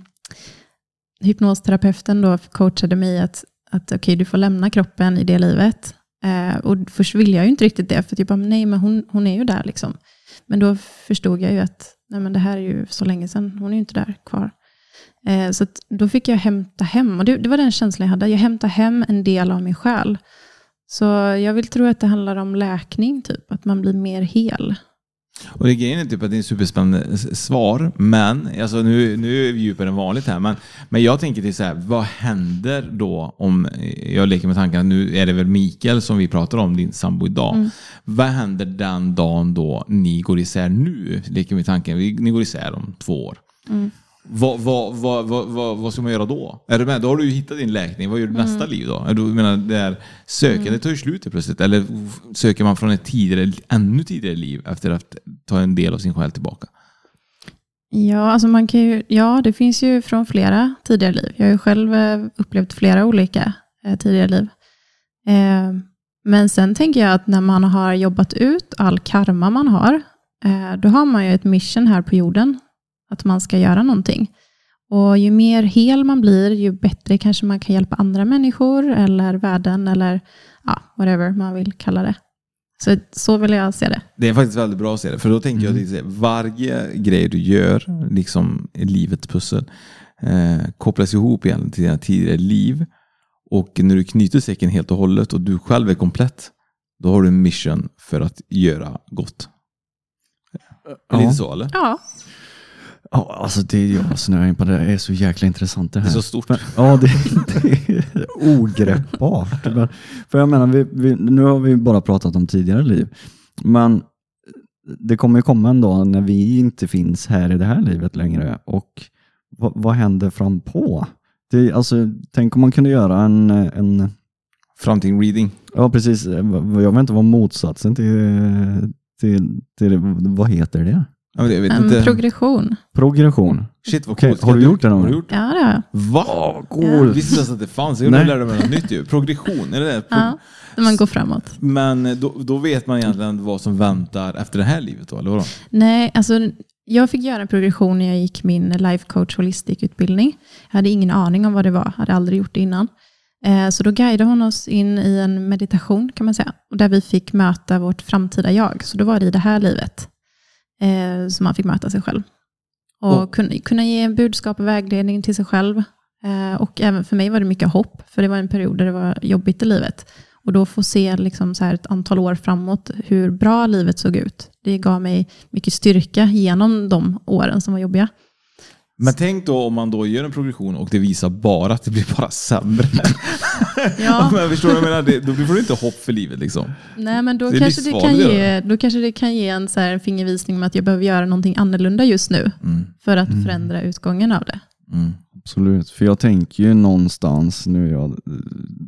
hypnosterapeuten då coachade mig att, att okej, du får lämna kroppen i det livet. Eh, och först ville jag ju inte riktigt det, för typ, nej, men hon, hon är ju där. Liksom. Men då förstod jag ju att nej, men det här är ju så länge sedan, hon är ju inte där kvar. Eh, så att då fick jag hämta hem, och det, det var den känslan jag hade. Jag hämtade hem en del av min själ. Så jag vill tro att det handlar om läkning, typ. Att man blir mer hel. Och det grejen är typ att det är ett superspännande svar, men alltså nu, nu är vi djupare än vanligt här, men, men jag tänker till så här, vad händer då om, jag leker med tanken att nu är det väl Mikael som vi pratar om, din sambo idag. Mm. Vad händer den dagen då ni går isär nu, leker med tanken, ni går isär om två år. Mm. Vad, vad, vad, vad, vad, ska man göra då? Är du med? Då har du ju hittat din läkning. Vad gör du nästa liv då? Du, menar, det här sökandet tar ju slut plötsligt. Eller söker man från ett tidigare, ännu tidigare liv efter att ta en del av sin själ tillbaka? Ja, alltså man kan ju, ja, det finns ju från flera tidigare liv. Jag har ju själv eh, upplevt flera olika eh, tidigare liv. Eh, men sen tänker jag att när man har jobbat ut all karma man har, då har man ju ett mission här på jorden, att man ska göra någonting. Och ju mer hel man blir, ju bättre kanske man kan hjälpa andra människor eller världen eller ja, whatever man vill kalla det. Så, så vill jag se det. Det är faktiskt väldigt bra att se det. För då tänker jag att varje grej du gör, liksom i livets pussel, eh, kopplas ihop igen till dina tidigare liv. Och när du knyter säcken helt och hållet och du själv är komplett, då har du en mission för att göra gott. Är det Ja. inte så eller? Ja, Ja, alltså det är jag snöar in på. Det är så jäkla intressant det Det här. är så stort. Ja, det, det är [LAUGHS] ogreppbart. Men, för jag menar, vi, vi, nu har vi bara pratat om tidigare liv. Men det kommer ju komma en dag när vi inte finns här i det här livet längre. Och vad, vad händer fram på? Det, alltså, tänk om man kunde göra en, en Framtid reading. ja precis, jag vet inte vad motsatsen till, till, till vad heter det? Ja, jag vet en inte. progression. Progression. Shit vad coolt. har du gjort det någon Har du gång? Ja, det har jag. Va? Cool. Jag visste ens att det fanns. Jag Nej. lärde mig något nytt ju. Progression, är det det? Pro- Ja, när man går framåt. Men då, då vet man egentligen vad som väntar efter det här livet då, eller vadå? Nej, alltså jag fick göra en progression när jag gick min life coach holistic utbildning. Jag hade ingen aning om vad det var, hade aldrig gjort det innan. Eh, Så då guidade hon oss in i en meditation kan man säga. Och där vi fick möta vårt framtida jag. Så då var det i det här livet eh, som man fick möta sig själv. Och Och- kunna, kunna ge budskap och vägledning till sig själv. Eh, Och även för mig var det mycket hopp, för det var en period där det var jobbigt i livet. Och då få se liksom så här ett antal år framåt hur bra livet såg ut. Det gav mig mycket styrka genom de åren som var jobbiga. Men tänk då om man då gör en progression och det visar bara att det blir bara sämre. [LAUGHS] Ja. men förstår du vad jag menar? Det- Då får du inte hopp för livet liksom. Nej, men då Det kanske, det kan ge, då kanske det kan ge en så här fingervisning om att jag behöver göra någonting annorlunda just nu Mm. för att förändra utgången av det. Mm. Absolut, för jag tänker ju någonstans, nu jag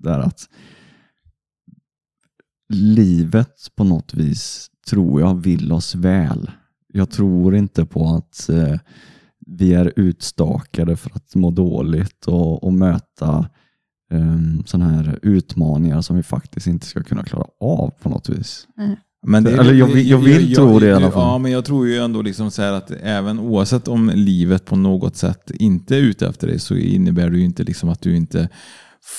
där att livet på något vis tror jag vill oss väl. Jag tror inte på att eh, vi är utstakade för att må dåligt och, och möta um, sådana här utmaningar som vi faktiskt inte ska kunna klara av på något vis. Men det, Eller jag vill- jag vill tro det i alla fall. Ja, men jag tror ju ändå liksom så här att även oavsett om livet på något sätt inte är ute efter dig så innebär det ju inte liksom att du inte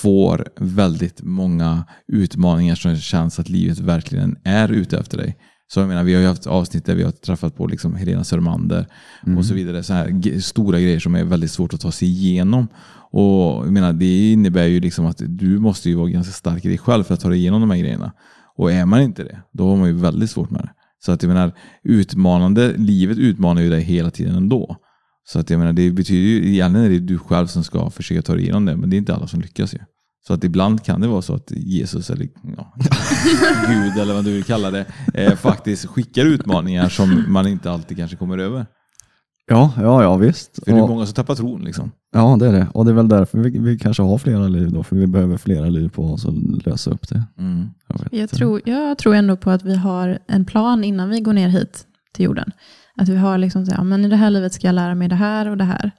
får väldigt många utmaningar som känns att livet verkligen är ute efter dig. Så jag menar, vi har ju haft avsnitt där vi har träffat på liksom Helena Sörmander och så vidare. Så här stora grejer som är väldigt svårt att ta sig igenom. Och jag menar, det innebär ju liksom att du måste ju vara ganska stark i dig själv för att ta dig igenom de här grejerna. Och är man inte det, då har man ju väldigt svårt med det. Så att jag menar, utmanande, livet utmanar ju dig hela tiden ändå. Så att jag menar, det betyder ju, egentligen är det du själv som ska försöka ta dig igenom det, men det är inte alla som lyckas ju. Så att ibland kan det vara så att Jesus eller ja, [LAUGHS] Gud eller vad du vill kalla det, eh, faktiskt skickar utmaningar som man inte alltid kanske kommer över. Ja, ja, ja visst. För det är Och- många som tappar tron liksom. Ja, det är det. Och det är väl därför vi, vi kanske har flera liv då, för vi behöver flera liv på oss att lösa upp det. Mm. Jag vet Jag tror, jag tror ändå på att vi har en plan innan vi går ner hit till jorden. Att vi har liksom så här, ja, men i det här livet ska jag lära mig det här och det här.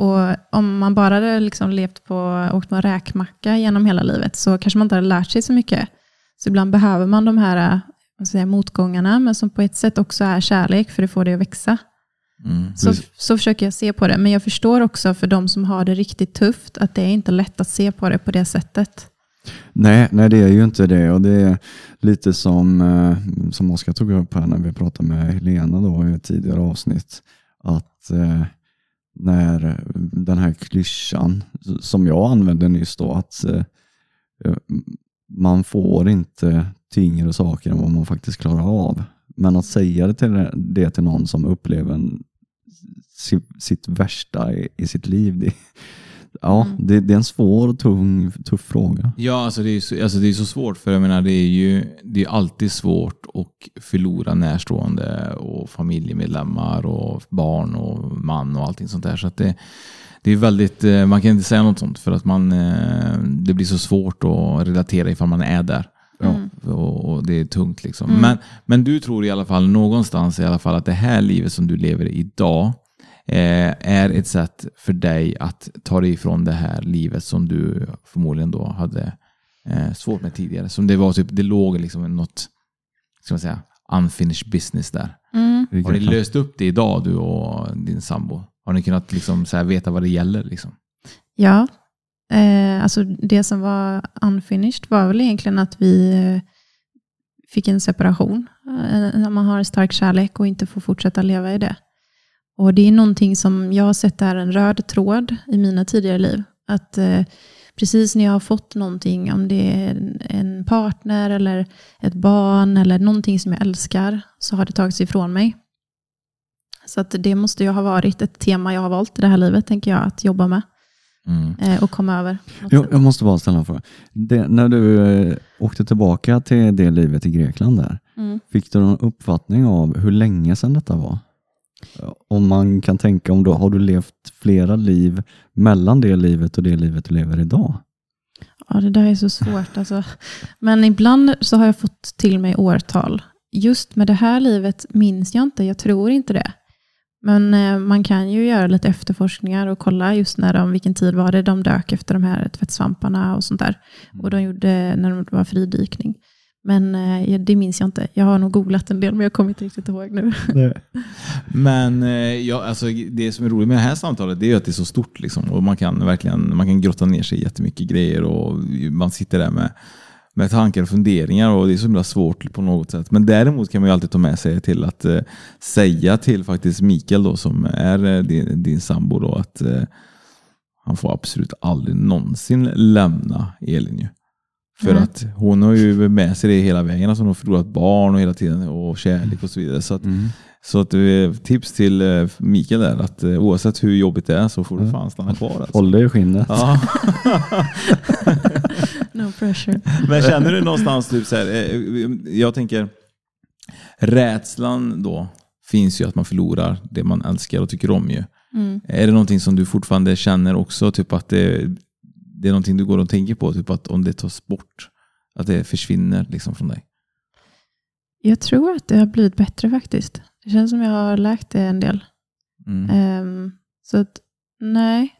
Och om man bara hade liksom levt på, åkt på en räkmacka genom hela livet så kanske man inte hade lärt sig så mycket. Så ibland behöver man de här jag säga, motgångarna, men som på ett sätt också är kärlek, för det får det att växa. Mm. Så, så försöker jag se på det. Men jag förstår också för de som har det riktigt tufft, att det är inte lätt att se på det på det sättet. Nej, nej, det är ju inte det. Och det är lite som, eh, som Oskar tog upp här när vi pratade med Helena då i ett tidigare avsnitt. Att eh, när eh, den här klyschan som jag använde nyss då, att eh, eh, man får inte tyngre saker än vad man faktiskt klarar av. Men att säga det till, det till någon som upplever en, sitt värsta i, i sitt liv, det, ja, det, det är en svår och tung, tuff fråga. Ja, alltså det, är så, alltså det är så svårt för jag menar det är ju det är alltid svårt att förlora närstående och familjemedlemmar och barn och man och allting sånt där. Så att det, det är väldigt, eh, man kan inte säga något sånt för att man, eh, det blir så svårt att relatera ifall man är där. Och, och det är tungt liksom. Men, men du tror i alla fall någonstans i alla fall att det här livet som du lever idag är ett sätt för dig att ta dig ifrån det här livet som du förmodligen då hade eh, svårt med tidigare. Som det var typ, det låg liksom något, ska man säga, unfinished business där. Har ni löst upp det idag du och din sambo? Har ni kunnat liksom så här veta vad det gäller? Liksom? Ja, eh, alltså det som var unfinished var väl egentligen att vi eh, fick en separation. Eh, när man har stark kärlek och inte får fortsätta leva i det. Och det är någonting som jag har sett är en röd tråd i mina tidigare liv. Att eh, precis när jag har fått någonting, om det är en- partner eller ett barn eller någonting som jag älskar, så har det tagits ifrån mig. Så att det måste ju ha varit ett tema jag har valt i det här livet, tänker jag, att jobba med Mm. eh, och komma över. Jag, jag måste bara ställa en fråga. Det, när du eh, åkte tillbaka till det livet i Grekland där, Mm. fick du någon uppfattning av hur länge sedan detta var? Om man kan tänka om då, har du levt flera liv mellan det livet och det livet du lever idag? Ja, det där är så svårt. Alltså. Men ibland så har jag fått till mig årtal. Just med det här livet minns jag inte, jag tror inte det. Men eh, man kan ju göra lite efterforskningar och kolla just när de, vilken tid var det de dök efter de här tvättsvamparna och sånt där. Och de gjorde när det var fridykning. Men eh, det minns jag inte. Jag har nog googlat en del, men jag kommer inte riktigt ihåg nu. [LAUGHS] Men eh, ja, alltså, det som är roligt med det här samtalet det är att det är så stort. Liksom, och man kan verkligen man kan grotta ner sig i jättemycket grejer och man sitter där med, med tankar och funderingar och det är så himla svårt på något sätt. Men däremot kan man ju alltid ta med sig till att eh, säga till faktiskt Mikael då, som är eh, din, din sambo då, att eh, han får absolut aldrig någonsin lämna Elin ju. För Nej. att hon har ju med sig det hela vägen. Alltså hon har förlorat barn och hela tiden och kärlek och så vidare. Så att, Så att, eh, tips till eh, Mikael där, att eh, oavsett hur jobbigt det är så får du fan stanna kvar. Alltså. Håll dig i skinnet. Ja. [LAUGHS] No pressure. Men känner du någonstans, typ så här, jag tänker, rädslan då finns ju att man förlorar det man älskar och tycker om ju. Mm. Är det någonting som du fortfarande känner också, typ att det, det är någonting du går och tänker på, typ att om det tas bort, att det försvinner liksom från dig? Jag tror att det har blivit bättre faktiskt. Det känns som jag har läkt det en del. Mm. Ehm, så att, nej.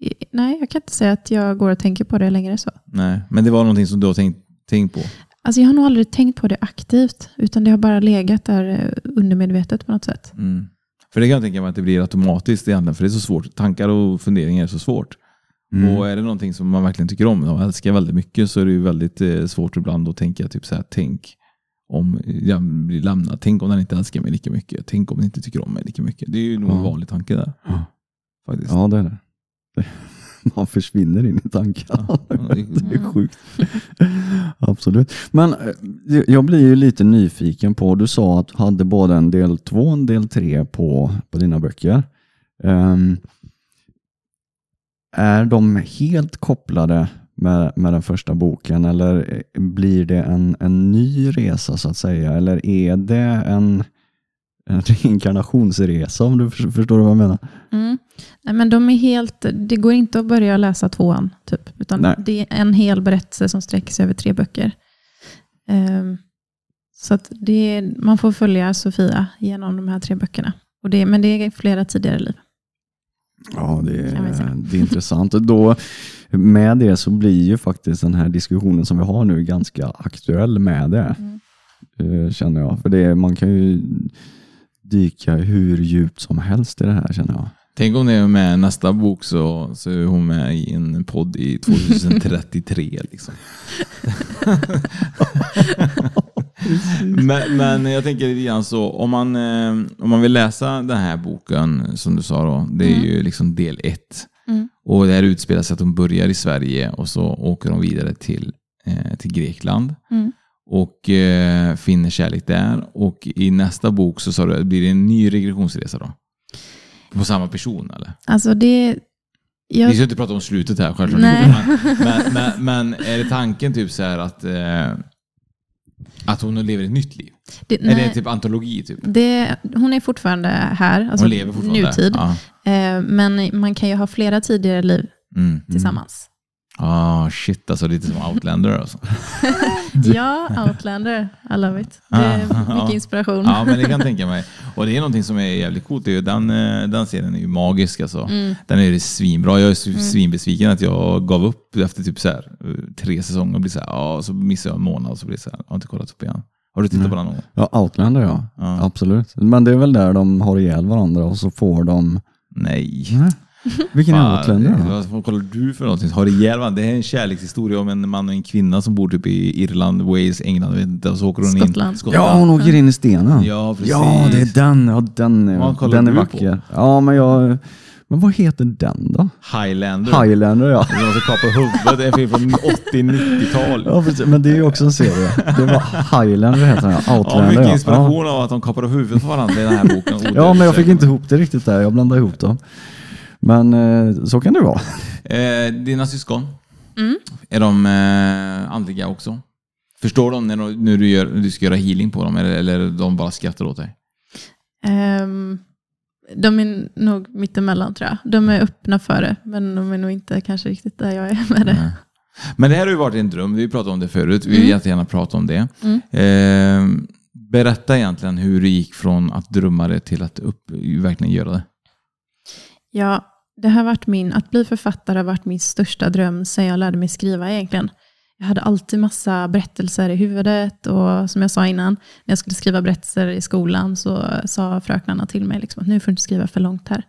I- Nej, jag kan inte säga att jag går och tänker på det längre så. Nej, men det var någonting som du har tänkt, tänkt på? Alltså jag har nog aldrig tänkt på det aktivt, utan det har bara legat där eh, undermedvetet på något sätt. Mm. För det kan jag tänka mig att det blir automatiskt egentligen, för det är så svårt. Tankar och funderingar är så svårt. Mm. Och är det någonting som man verkligen tycker om och älskar väldigt mycket så är det ju väldigt eh, svårt ibland att tänka typ så här, tänk om jag blir lämnad, tänk om den inte älskar mig lika mycket, tänk om den inte tycker om mig lika mycket. Det är ju nog en Ja. vanlig tanke där. Ja. Faktiskt. Ja, det är det. [LAUGHS] Man försvinner in i tankarna. Ja, det- är sjukt. [LAUGHS] [LAUGHS] Absolut. Men eh, jag blir ju lite nyfiken på, du sa att du hade både en del två och en del tre på, på dina böcker. Ehm, är de helt kopplade med, med den första boken eller blir det en, en ny resa så att säga? Eller är det en, en [LAUGHS] reinkarnationsresa om du för- förstår vad jag menar? Mm. Nej, men de är helt, det går inte att börja läsa tvåan, typ, utan Nej. det är en hel berättelse som sträcker sig över tre böcker. Ehm, så att det man får följa Sofia genom de här tre böckerna. Och det, men det är flera tidigare liv. Ja, det är, det är intressant. Och Då, med det så blir ju faktiskt den här diskussionen som vi har nu ganska aktuell med det, Mm. eh, känner jag. För det, man kan ju dyka hur djupt som helst i det här, känner jag. Tänk om det är med nästa bok så, så är hon med i en podd i 2033. liksom. [LAUGHS] [LAUGHS] men, men jag tänker lite grann så, om man, eh, om man vill läsa den här boken som du sa då, det är ju liksom del ett. Mm. Och det här utspelar sig att de börjar i Sverige och så åker de vidare till, eh, till Grekland. Mm. Och eh, finner kärlek där. Och i nästa bok så sa du, blir det en ny regressionsresa då? På samma person eller? Alltså det... Jag, Vi ska inte prata om slutet här självklart. Men, [LAUGHS] men, men, men är det tanken typ så här att, eh, att hon lever ett nytt liv? det, Är det nej, typ antologi? Typ? det, hon är fortfarande här, alltså Hon lever fortfarande? nutid. Ja. Eh, men man kan ju ha flera tidigare liv Mm, mm. tillsammans. Ah, shit, alltså lite som Outlander alltså. [LAUGHS] Ja, Outlander. I love it. Det är Ah, [LAUGHS] mycket inspiration. Ja, men det kan jag tänka mig. Och det är någonting som är jävligt coolt. Det är ju, den, eh, den serien är ju magisk alltså. Mm. Den är ju svinbra. Jag är så svinbesviken att jag gav upp efter typ så här, eh, tre säsonger och blir så här, ja, så missar jag en månad och så blir det så här, jag har inte kollat upp igen. Har du tittat på den någon gång? Ja, Outlander ja. Ja. Absolut. Men det är väl där de har ihjäl varandra och så får de... Nej. Vilken Outlander då? Vad vad kollar du för någonting? Har det ihjäl varandra? Det är en kärlekshistoria om en man och en kvinna som bor typ i Irland, Wales, England, vet inte, så åker hon Skottland. in. Ja, hon åker in i stenen. Ja, precis. Ja, det är den. Ja, den är, den är du på? vacker. Ja, men jag... Men vad heter den då? Highlander. Highlander ja. Det är någon som kapar huvudet. Det är en film från 80-90-tal. ja precis. Men det är ju också en serie. Det var Highlander heter den ja. Ja, Outlander mycket ja. inspiration av att de kapar huvudet på varandra i den här boken. Ja. ja, men jag fick inte ihop det riktigt där. Jag blandade ihop dem. Men eh, så kan det vara. Eh, dina syskon, Mm. är de eh, andliga också? Förstår de när, de, när du, gör, du ska göra healing på dem eller, eller de bara skrattar åt dig? Ehm, de är nog mittemellan tror jag. De är öppna för det, men de är nog inte kanske riktigt där jag är [LAUGHS] med det. Nej. Men det här har ju varit en dröm, vi pratade om det förut, vi vill Mm. jättegärna prata om det. Mm. Eh, berätta egentligen hur det gick från att drömma det till att upp, verkligen göra det. Ja, det har varit min, att bli författare har varit min största dröm sedan jag lärde mig skriva egentligen. Jag hade alltid massa berättelser i huvudet och som jag sa innan, när jag skulle skriva berättelser i skolan så sa fröknarna till mig liksom, att nu får du inte skriva för långt här.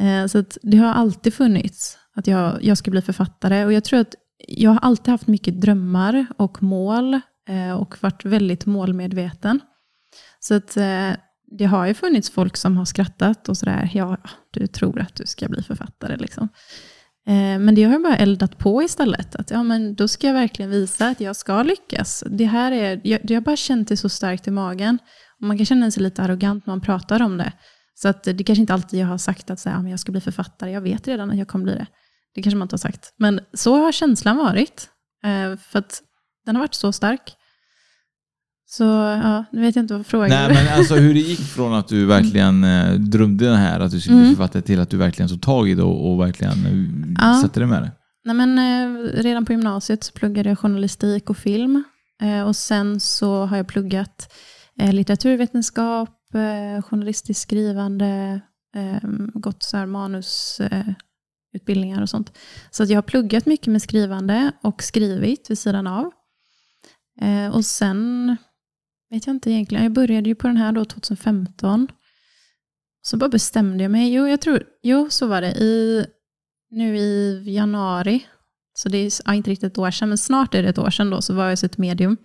Eh, så att det har alltid funnits att jag, jag ska bli författare och jag tror att jag har alltid haft mycket drömmar och mål eh, och varit väldigt målmedveten. Så att eh, det har ju funnits folk som har skrattat och sådär, ja, du tror att du ska bli författare liksom. Eh, men det har jag bara eldat på istället. Att, ja, men då ska jag verkligen visa att jag ska lyckas. Det här är, jag, jag har bara känt det så starkt i magen. Och man kan känna sig lite arrogant när man pratar om det. Så att det kanske inte alltid jag har sagt att så här, ja, men jag ska bli författare. Jag vet redan att jag kommer bli det. Det kanske man inte har sagt. Men så har känslan varit. Eh, för att den har varit så stark. Så ja, nu vet jag inte vad frågan Nej, är. men alltså hur det gick från att du verkligen eh, drömde den här, att du skulle bli Mm. författare, till att du verkligen tog tag i det och, och verkligen eh, Ja. satte dig med det. Nej, men, eh, redan på gymnasiet så pluggade jag journalistik och film. Eh, och sen så har jag pluggat eh, litteraturvetenskap, journalistiskt skrivande, gått så här manusutbildningar utbildningar och sånt. Så jag har pluggat mycket med skrivande och skrivit vid sidan av. Och sen vet jag inte egentligen, jag började ju på den här då 2015. Så bara bestämde jag mig, jo jag tror, jo så var det, i nu i januari, så det är ja, inte riktigt ett år sedan, men snart är det ett år sedan då, så var jag hos ett medium.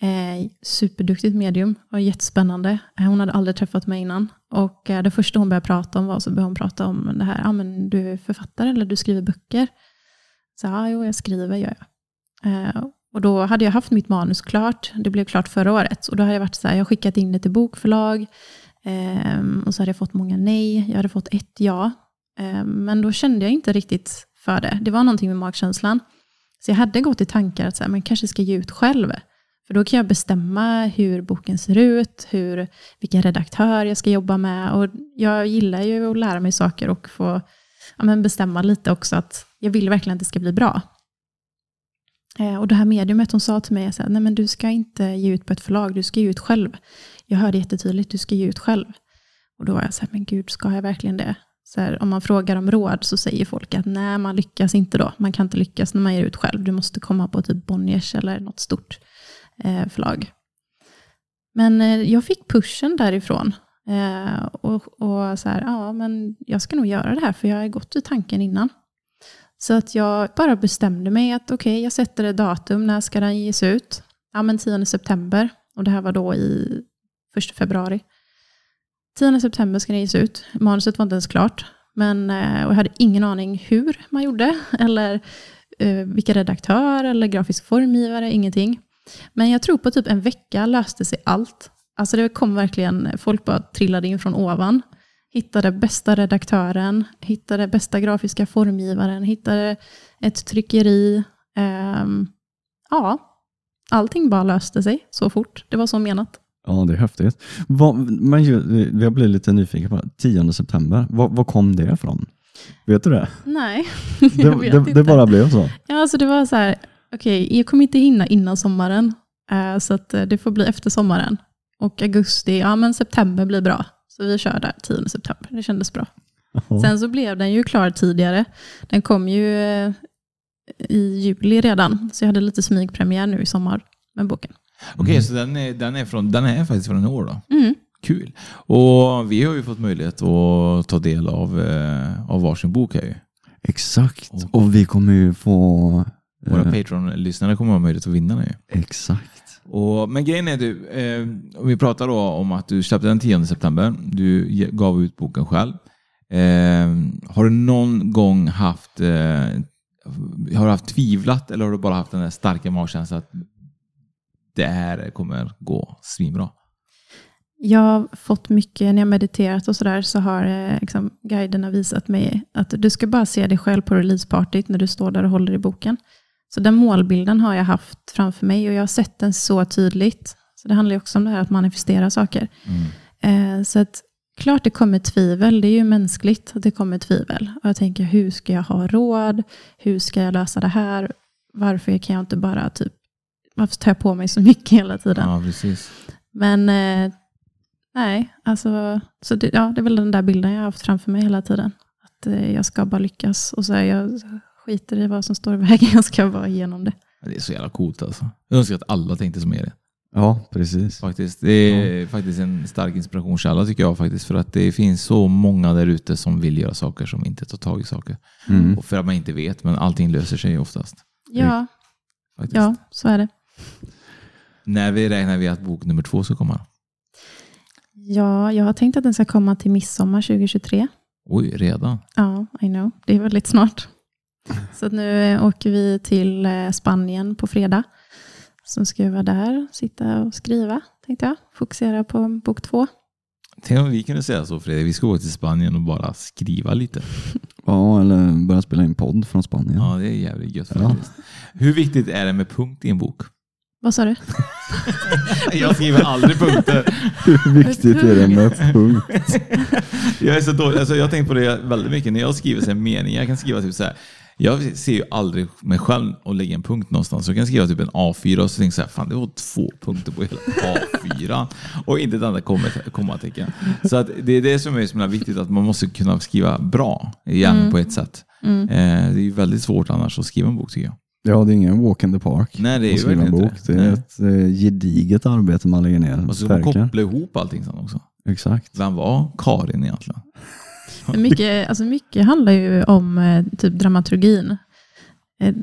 Eh, superduktigt medium, var jättespännande. Eh, Hon hade aldrig träffat mig innan. Och eh, det första hon började prata om var så började hon prata om det här, ah, men du är författare eller du skriver böcker. Så ja, jo, jag skriver gör jag. Eh, och då hade jag haft mitt manus klart, det blev klart förra året. Och då hade jag varit så här, jag har skickat in det till bokförlag. Eh, och så hade jag fått många nej, jag hade fått ett ja. Eh, Men då kände jag inte riktigt för det. Det var någonting med magkänslan. Så jag hade gått i tankar att så här, man kanske ska ge ut själv. För då kan jag bestämma hur boken ser ut, hur, vilken redaktör jag ska jobba med. Och jag gillar ju att lära mig saker och få ja, men bestämma lite också att jag vill verkligen att det ska bli bra. Eh, och det här mediumet hon sa till mig, så här, nej men du ska inte ge ut på ett förlag, du ska ge ut själv. Jag hörde jättetydligt, du ska ge ut själv. Och då var jag så här, men gud, ska jag verkligen det? Så här, om man frågar om råd så säger folk att nej, man lyckas inte då. Man kan inte lyckas när man ger ut själv. Du måste komma på typ Bonniers eller något stort eh, förlag. Men eh, jag fick pushen därifrån. Eh, och och så här, ja, men jag ska nog göra det här, för jag har gått i tanken innan. Så att jag bara bestämde mig att okej, jag sätter ett datum, när ska den ges ut? Ja, men 10 september. Och det här var då i 1 februari. 10 september ska den ges ut. Manuset var inte ens klart. Men, eh, och jag hade ingen aning hur man gjorde, [LAUGHS] eller eh, vilka redaktör eller grafisk formgivare, ingenting. Men jag tror på typ en vecka löste sig allt. Alltså det kom verkligen, folk bara trillade in från ovan. Hittade bästa redaktören, hittade bästa grafiska formgivaren, hittade ett tryckeri. Ehm, ja, allting bara löste sig så fort. Det var så menat. Ja, det är häftigt. Vad, men jag blir lite nyfiken på 10 september. Vad, vad kom det ifrån? Vet du det? Nej, [LAUGHS] Det, jag vet det, inte. det bara blev så? Ja, alltså det var så här, okej, jag kommer inte hinna innan sommaren, eh, så eh, det får bli efter sommaren. Och augusti, ja men september blir bra. Så vi kör där 10 september, det kändes bra. Jaha. Sen så blev den ju klar tidigare. Den kom ju eh, i juli redan, så jag hade lite smygpremiär nu i sommar med boken. Okej, så den är, den, är från, den är faktiskt från i år då? Mm. Kul. Och vi har ju fått möjlighet att ta del av, eh, av varsin bok här ju. Exakt, och vi kommer ju få... Våra eh, Patreon-lyssnare kommer ha möjlighet att vinna den ju. Exakt. Och, men grejen är du, eh, vi pratar då om att du släppte den 10 september. Du gav ut boken själv. Eh, har du någon gång haft, eh, har du haft tvivlat eller har du bara haft den där starka magkänslan att det här kommer gå svinbra? Jag har fått mycket, när jag mediterat och sådär, så har eh, liksom, guiderna visat mig att du ska bara se dig själv på releasepartyt när du står där och håller i boken. Så den målbilden har jag haft framför mig och jag har sett den så tydligt. Så det handlar ju också om det här att manifestera saker. Eh, så att klart det kommer tvivel, det är ju mänskligt att det kommer tvivel. Och jag tänker, hur ska jag ha råd? Hur ska jag lösa det här? Varför kan jag inte bara typ, varför tar jag på mig så mycket hela tiden? Ja, precis. Men eh, nej, alltså, så det, ja, det är väl den där bilden jag har haft framför mig hela tiden. Att eh, jag ska bara lyckas och så är jag skiter i vad som står i vägen, [LAUGHS] jag ska bara igenom det. Det är så jävla coolt alltså. Jag önskar att alla tänkte som er. Ja, precis. Faktiskt. Det är faktiskt en stark inspirationskälla tycker jag faktiskt. För att det finns så många där ute som vill göra saker som inte tar tag i saker. Mm. Och för att man inte vet, men allting löser sig oftast. Ja, Faktiskt. ja så är det. När vi räknar vi att bok nummer två ska komma? Ja, jag har tänkt att den ska komma till midsommar 2023. Oj, redan? Ja, I know. Det är väldigt snart. Så att nu åker vi till eh, Spanien på fredag. Så ska jag vara där, sitta och skriva, tänkte jag. Fokusera på bok två. Tänk om vi kunde säga så Fredrik, vi ska åka till Spanien och bara skriva lite. [LAUGHS] Ja, eller börja spela in podd från Spanien. Ja, det är jävligt gött Ja. faktiskt. Hur viktigt är det med punkt i en bok? Vad sa du? [LAUGHS] Jag skriver aldrig punkter. [LAUGHS] Hur viktigt är det med punkt? Jag är så dålig. Alltså, jag har tänkt på det väldigt mycket. När jag skriver så här meningar, jag kan skriva typ så här. Jag ser ju aldrig mig själv och lägga en punkt någonstans. Så jag kan skriva typ en A4 och så tänker jag så här, fan det var två punkter på hela [LAUGHS] A4 och inte ett enda komma- kommatecken. Så att det är det som är så viktigt, att man måste kunna skriva bra, gärna Mm. på ett sätt. Mm. Eh, det är ju väldigt svårt annars att skriva en bok tycker jag. Ja, det är ingen walk in the park. Nej, det är att ju skriva en bok. inte Det det. är Nej. ett eh, gediget arbete man lägger ner. Och så ska man koppla ihop allting sen också. Exakt. Vem var Karin egentligen? Mycket, alltså mycket handlar ju om eh, typ dramaturgin, eh,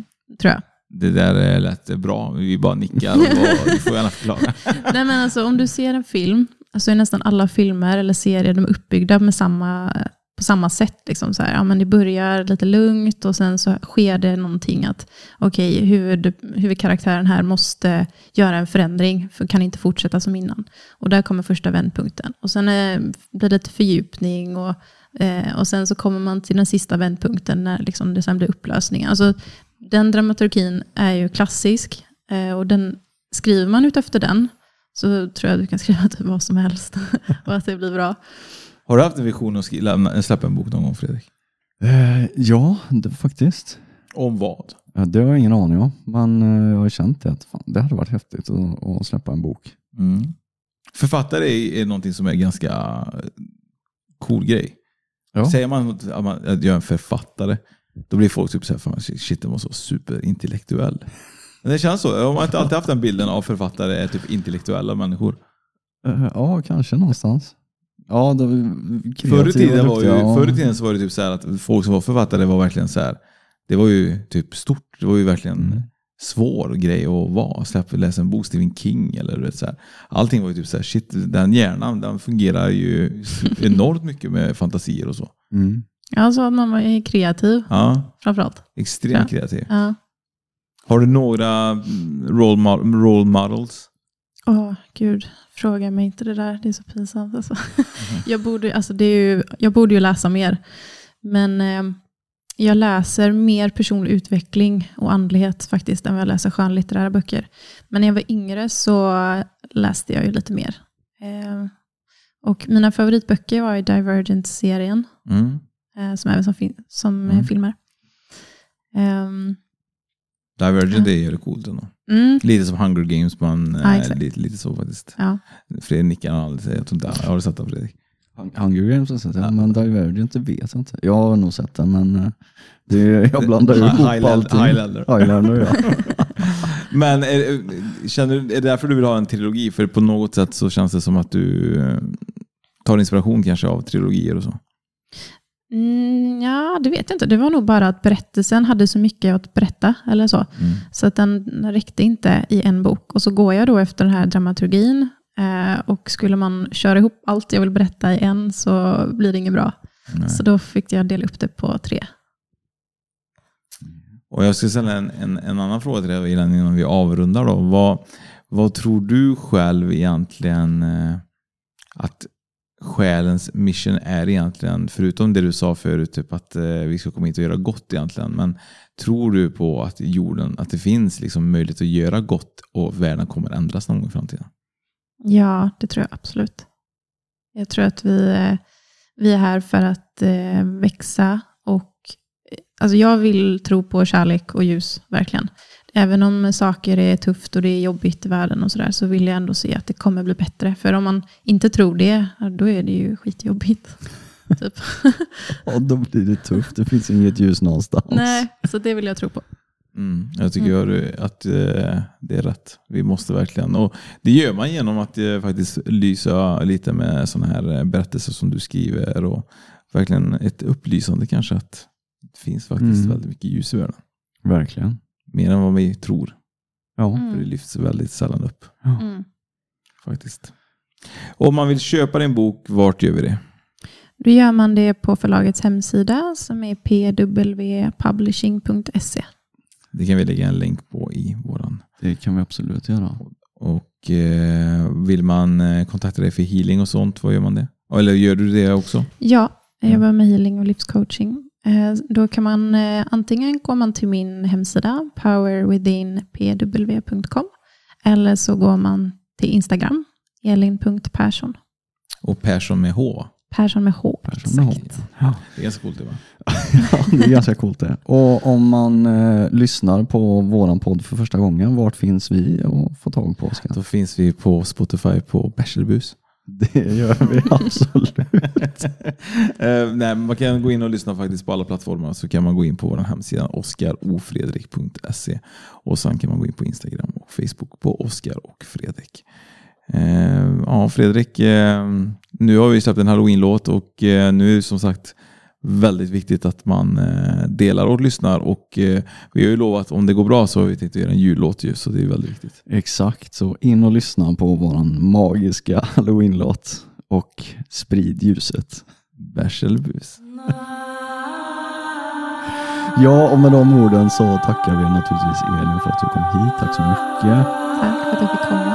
tror jag. Det där lät bra, vi bara nickar och du får gärna förklara. [LAUGHS] Nej, men alltså, om du ser en film, alltså är nästan alla filmer eller serier de är uppbyggda med samma, på samma sätt. Liksom så här, ja, men det börjar lite lugnt och sen så sker det någonting att okej, huvud, huvudkaraktären här måste göra en förändring, för kan inte fortsätta som innan. Och där kommer första vändpunkten. Och sen eh, blir det lite fördjupning och, eh, och sen så kommer man till den sista vändpunkten när liksom det sen blir upplösning. Alltså, den dramaturgin är ju klassisk eh, och den skriver man ut efter den så tror jag du kan [LAUGHS] skriva typ vad som helst och att det blir bra. Har du haft en vision att skri- lämna, släppa en bok någon gång Fredrik? Eh, ja, det, faktiskt. Om vad? Ja, det har jag ingen aning om. Men eh, jag har känt det att fan, det hade varit häftigt att, att släppa en bok. Mm. Författare är, är någonting som är ganska cool grej. Ja. Säger man att man att jag är en författare, då blir folk typ så här, fan, shit den var så superintellektuell. Men det känns så. Har man inte alltid haft den bilden av författare är typ intellektuella människor? Eh, ja, kanske någonstans. Ja, det, Förr i, tiden var ju, ja. förr i tiden så var det typ så att folk som var författare var verkligen så här. Det var ju typ stort. Det var ju verkligen Mm. Svår grej att vara. Släppa läsa en bok, Stephen King eller du vet, så här. Allting var ju typ så här, shit, den hjärnan den fungerar ju [LAUGHS] enormt mycket med fantasier och så. Mm. Alltså att man var kreativ Ja, framförallt. extremt Ja. kreativ. Ja. Har du några mm, role, mo- role models? Åh, gud. Fråga mig inte det där. Det är så pinsamt. Alltså. [LAUGHS] jag, borde, alltså det är ju, jag borde ju läsa mer. Men eh, jag läser mer personlig utveckling och andlighet faktiskt än vad jag läser skönlitterära böcker. Men när jag var yngre så läste jag ju lite mer. Eh, och mina favoritböcker var i Divergent-serien, Mm. eh, som även som, som eh, Mm. filmer. Ehm, Divergent är ju coolt ändå. mm, Lite som Hunger Games, men Ja, eh, lite, lite så faktiskt. ja. Fredrik nickar aldrig. Jag tror inte Har du sett den Fredrik? Hung- Hunger Games har jag sett, ja, men Divergent det vet jag inte. Jag har nog sett den, men eh, det, jag blandar ihop Highlander- allting. Highlander. Highlander, ja. [LAUGHS] Men är, känner, du- är det därför du vill ha en trilogi? För på något sätt så känns det som att du eh, tar inspiration kanske av trilogier och så. Mm, ja, det vet jag inte. Det var nog bara att berättelsen hade så mycket att berätta. eller så. Mm. Så att den den räckte inte i en bok. Och så går jag då efter den här dramaturgin. Eh, och skulle man köra ihop allt jag vill berätta i en så blir det inget bra. Nej. Så då fick jag dela upp det på tre. Och jag ska ställa en, en, en annan fråga till dig innan, vi avrundar. Då. Vad, vad tror du själv egentligen eh, att själens mission är egentligen? Förutom det du sa förut, typ att eh, vi ska komma hit och göra gott egentligen. Men tror du på att jorden, att det finns liksom möjlighet att göra gott och världen kommer ändras någon gång i framtiden? Ja, det tror jag absolut. Jag tror att vi, eh, vi är här för att eh, växa. Och, eh, alltså jag vill tro på kärlek och ljus, verkligen. Även om saker är tufft och det är jobbigt i världen och sådär, så vill jag ändå se att det kommer bli bättre. För om man inte tror det, då är det ju skitjobbigt. [LAUGHS] typ. [LAUGHS] ja, då blir det tufft. Det finns inget ljus någonstans. Nej, så det vill jag tro på. Mm, jag tycker Mm. att eh, det är rätt. Vi måste verkligen. Och det gör man genom att eh, faktiskt lysa lite med sådana här eh, berättelser som du skriver. Och verkligen ett upplysande kanske att det finns faktiskt Mm. väldigt mycket ljus i världen. Verkligen. Mer än vad vi tror. Ja. Mm. För det lyfts väldigt sällan upp. Mm. faktiskt. Om man vill köpa din bok, vart gör vi det? Då gör man det på förlagets hemsida som är pwpublishing.se. Det kan vi lägga en länk på i våran. Det kan vi absolut göra. Och eh, vill man eh, kontakta dig för healing och sånt, vad gör man det? Eller gör du det också? Ja, jag jobbar med healing och livscoaching. Eh, Då kan man eh, antingen går man till min hemsida powerwithinpw.com eller så går man till Instagram, elin.persson. Och Persson med H. Persson med H. Persson med H. Ja. Det är ganska coolt det va? Ja, det är ganska coolt det. Och om man eh, lyssnar på våran podd för första gången, vart finns vi att få tag på Oskar? Då finns vi på Spotify på Bärselbus. Det gör vi [LAUGHS] absolut. Eh, nej, man kan gå in och lyssna faktiskt på alla plattformar så kan man gå in på vår hemsida oskarofredrik.se och sen kan man gå in på Instagram och Facebook på Oskar och Fredrik. Eh, ja, Fredrik, eh, nu har vi släppt en halloween-låt och eh, nu är det som sagt väldigt viktigt att man eh, delar och lyssnar och eh, vi har ju lovat om det går bra så har vi tänkt att göra en jullåt ju så det är väldigt viktigt. Exakt, så in och lyssna på våran magiska [LAUGHS] halloween-låt och sprid ljuset. Bärselbus. Ja, och med de orden så tackar vi naturligtvis Elin för att du kom hit. Tack så mycket. Tack för att jag fick komma.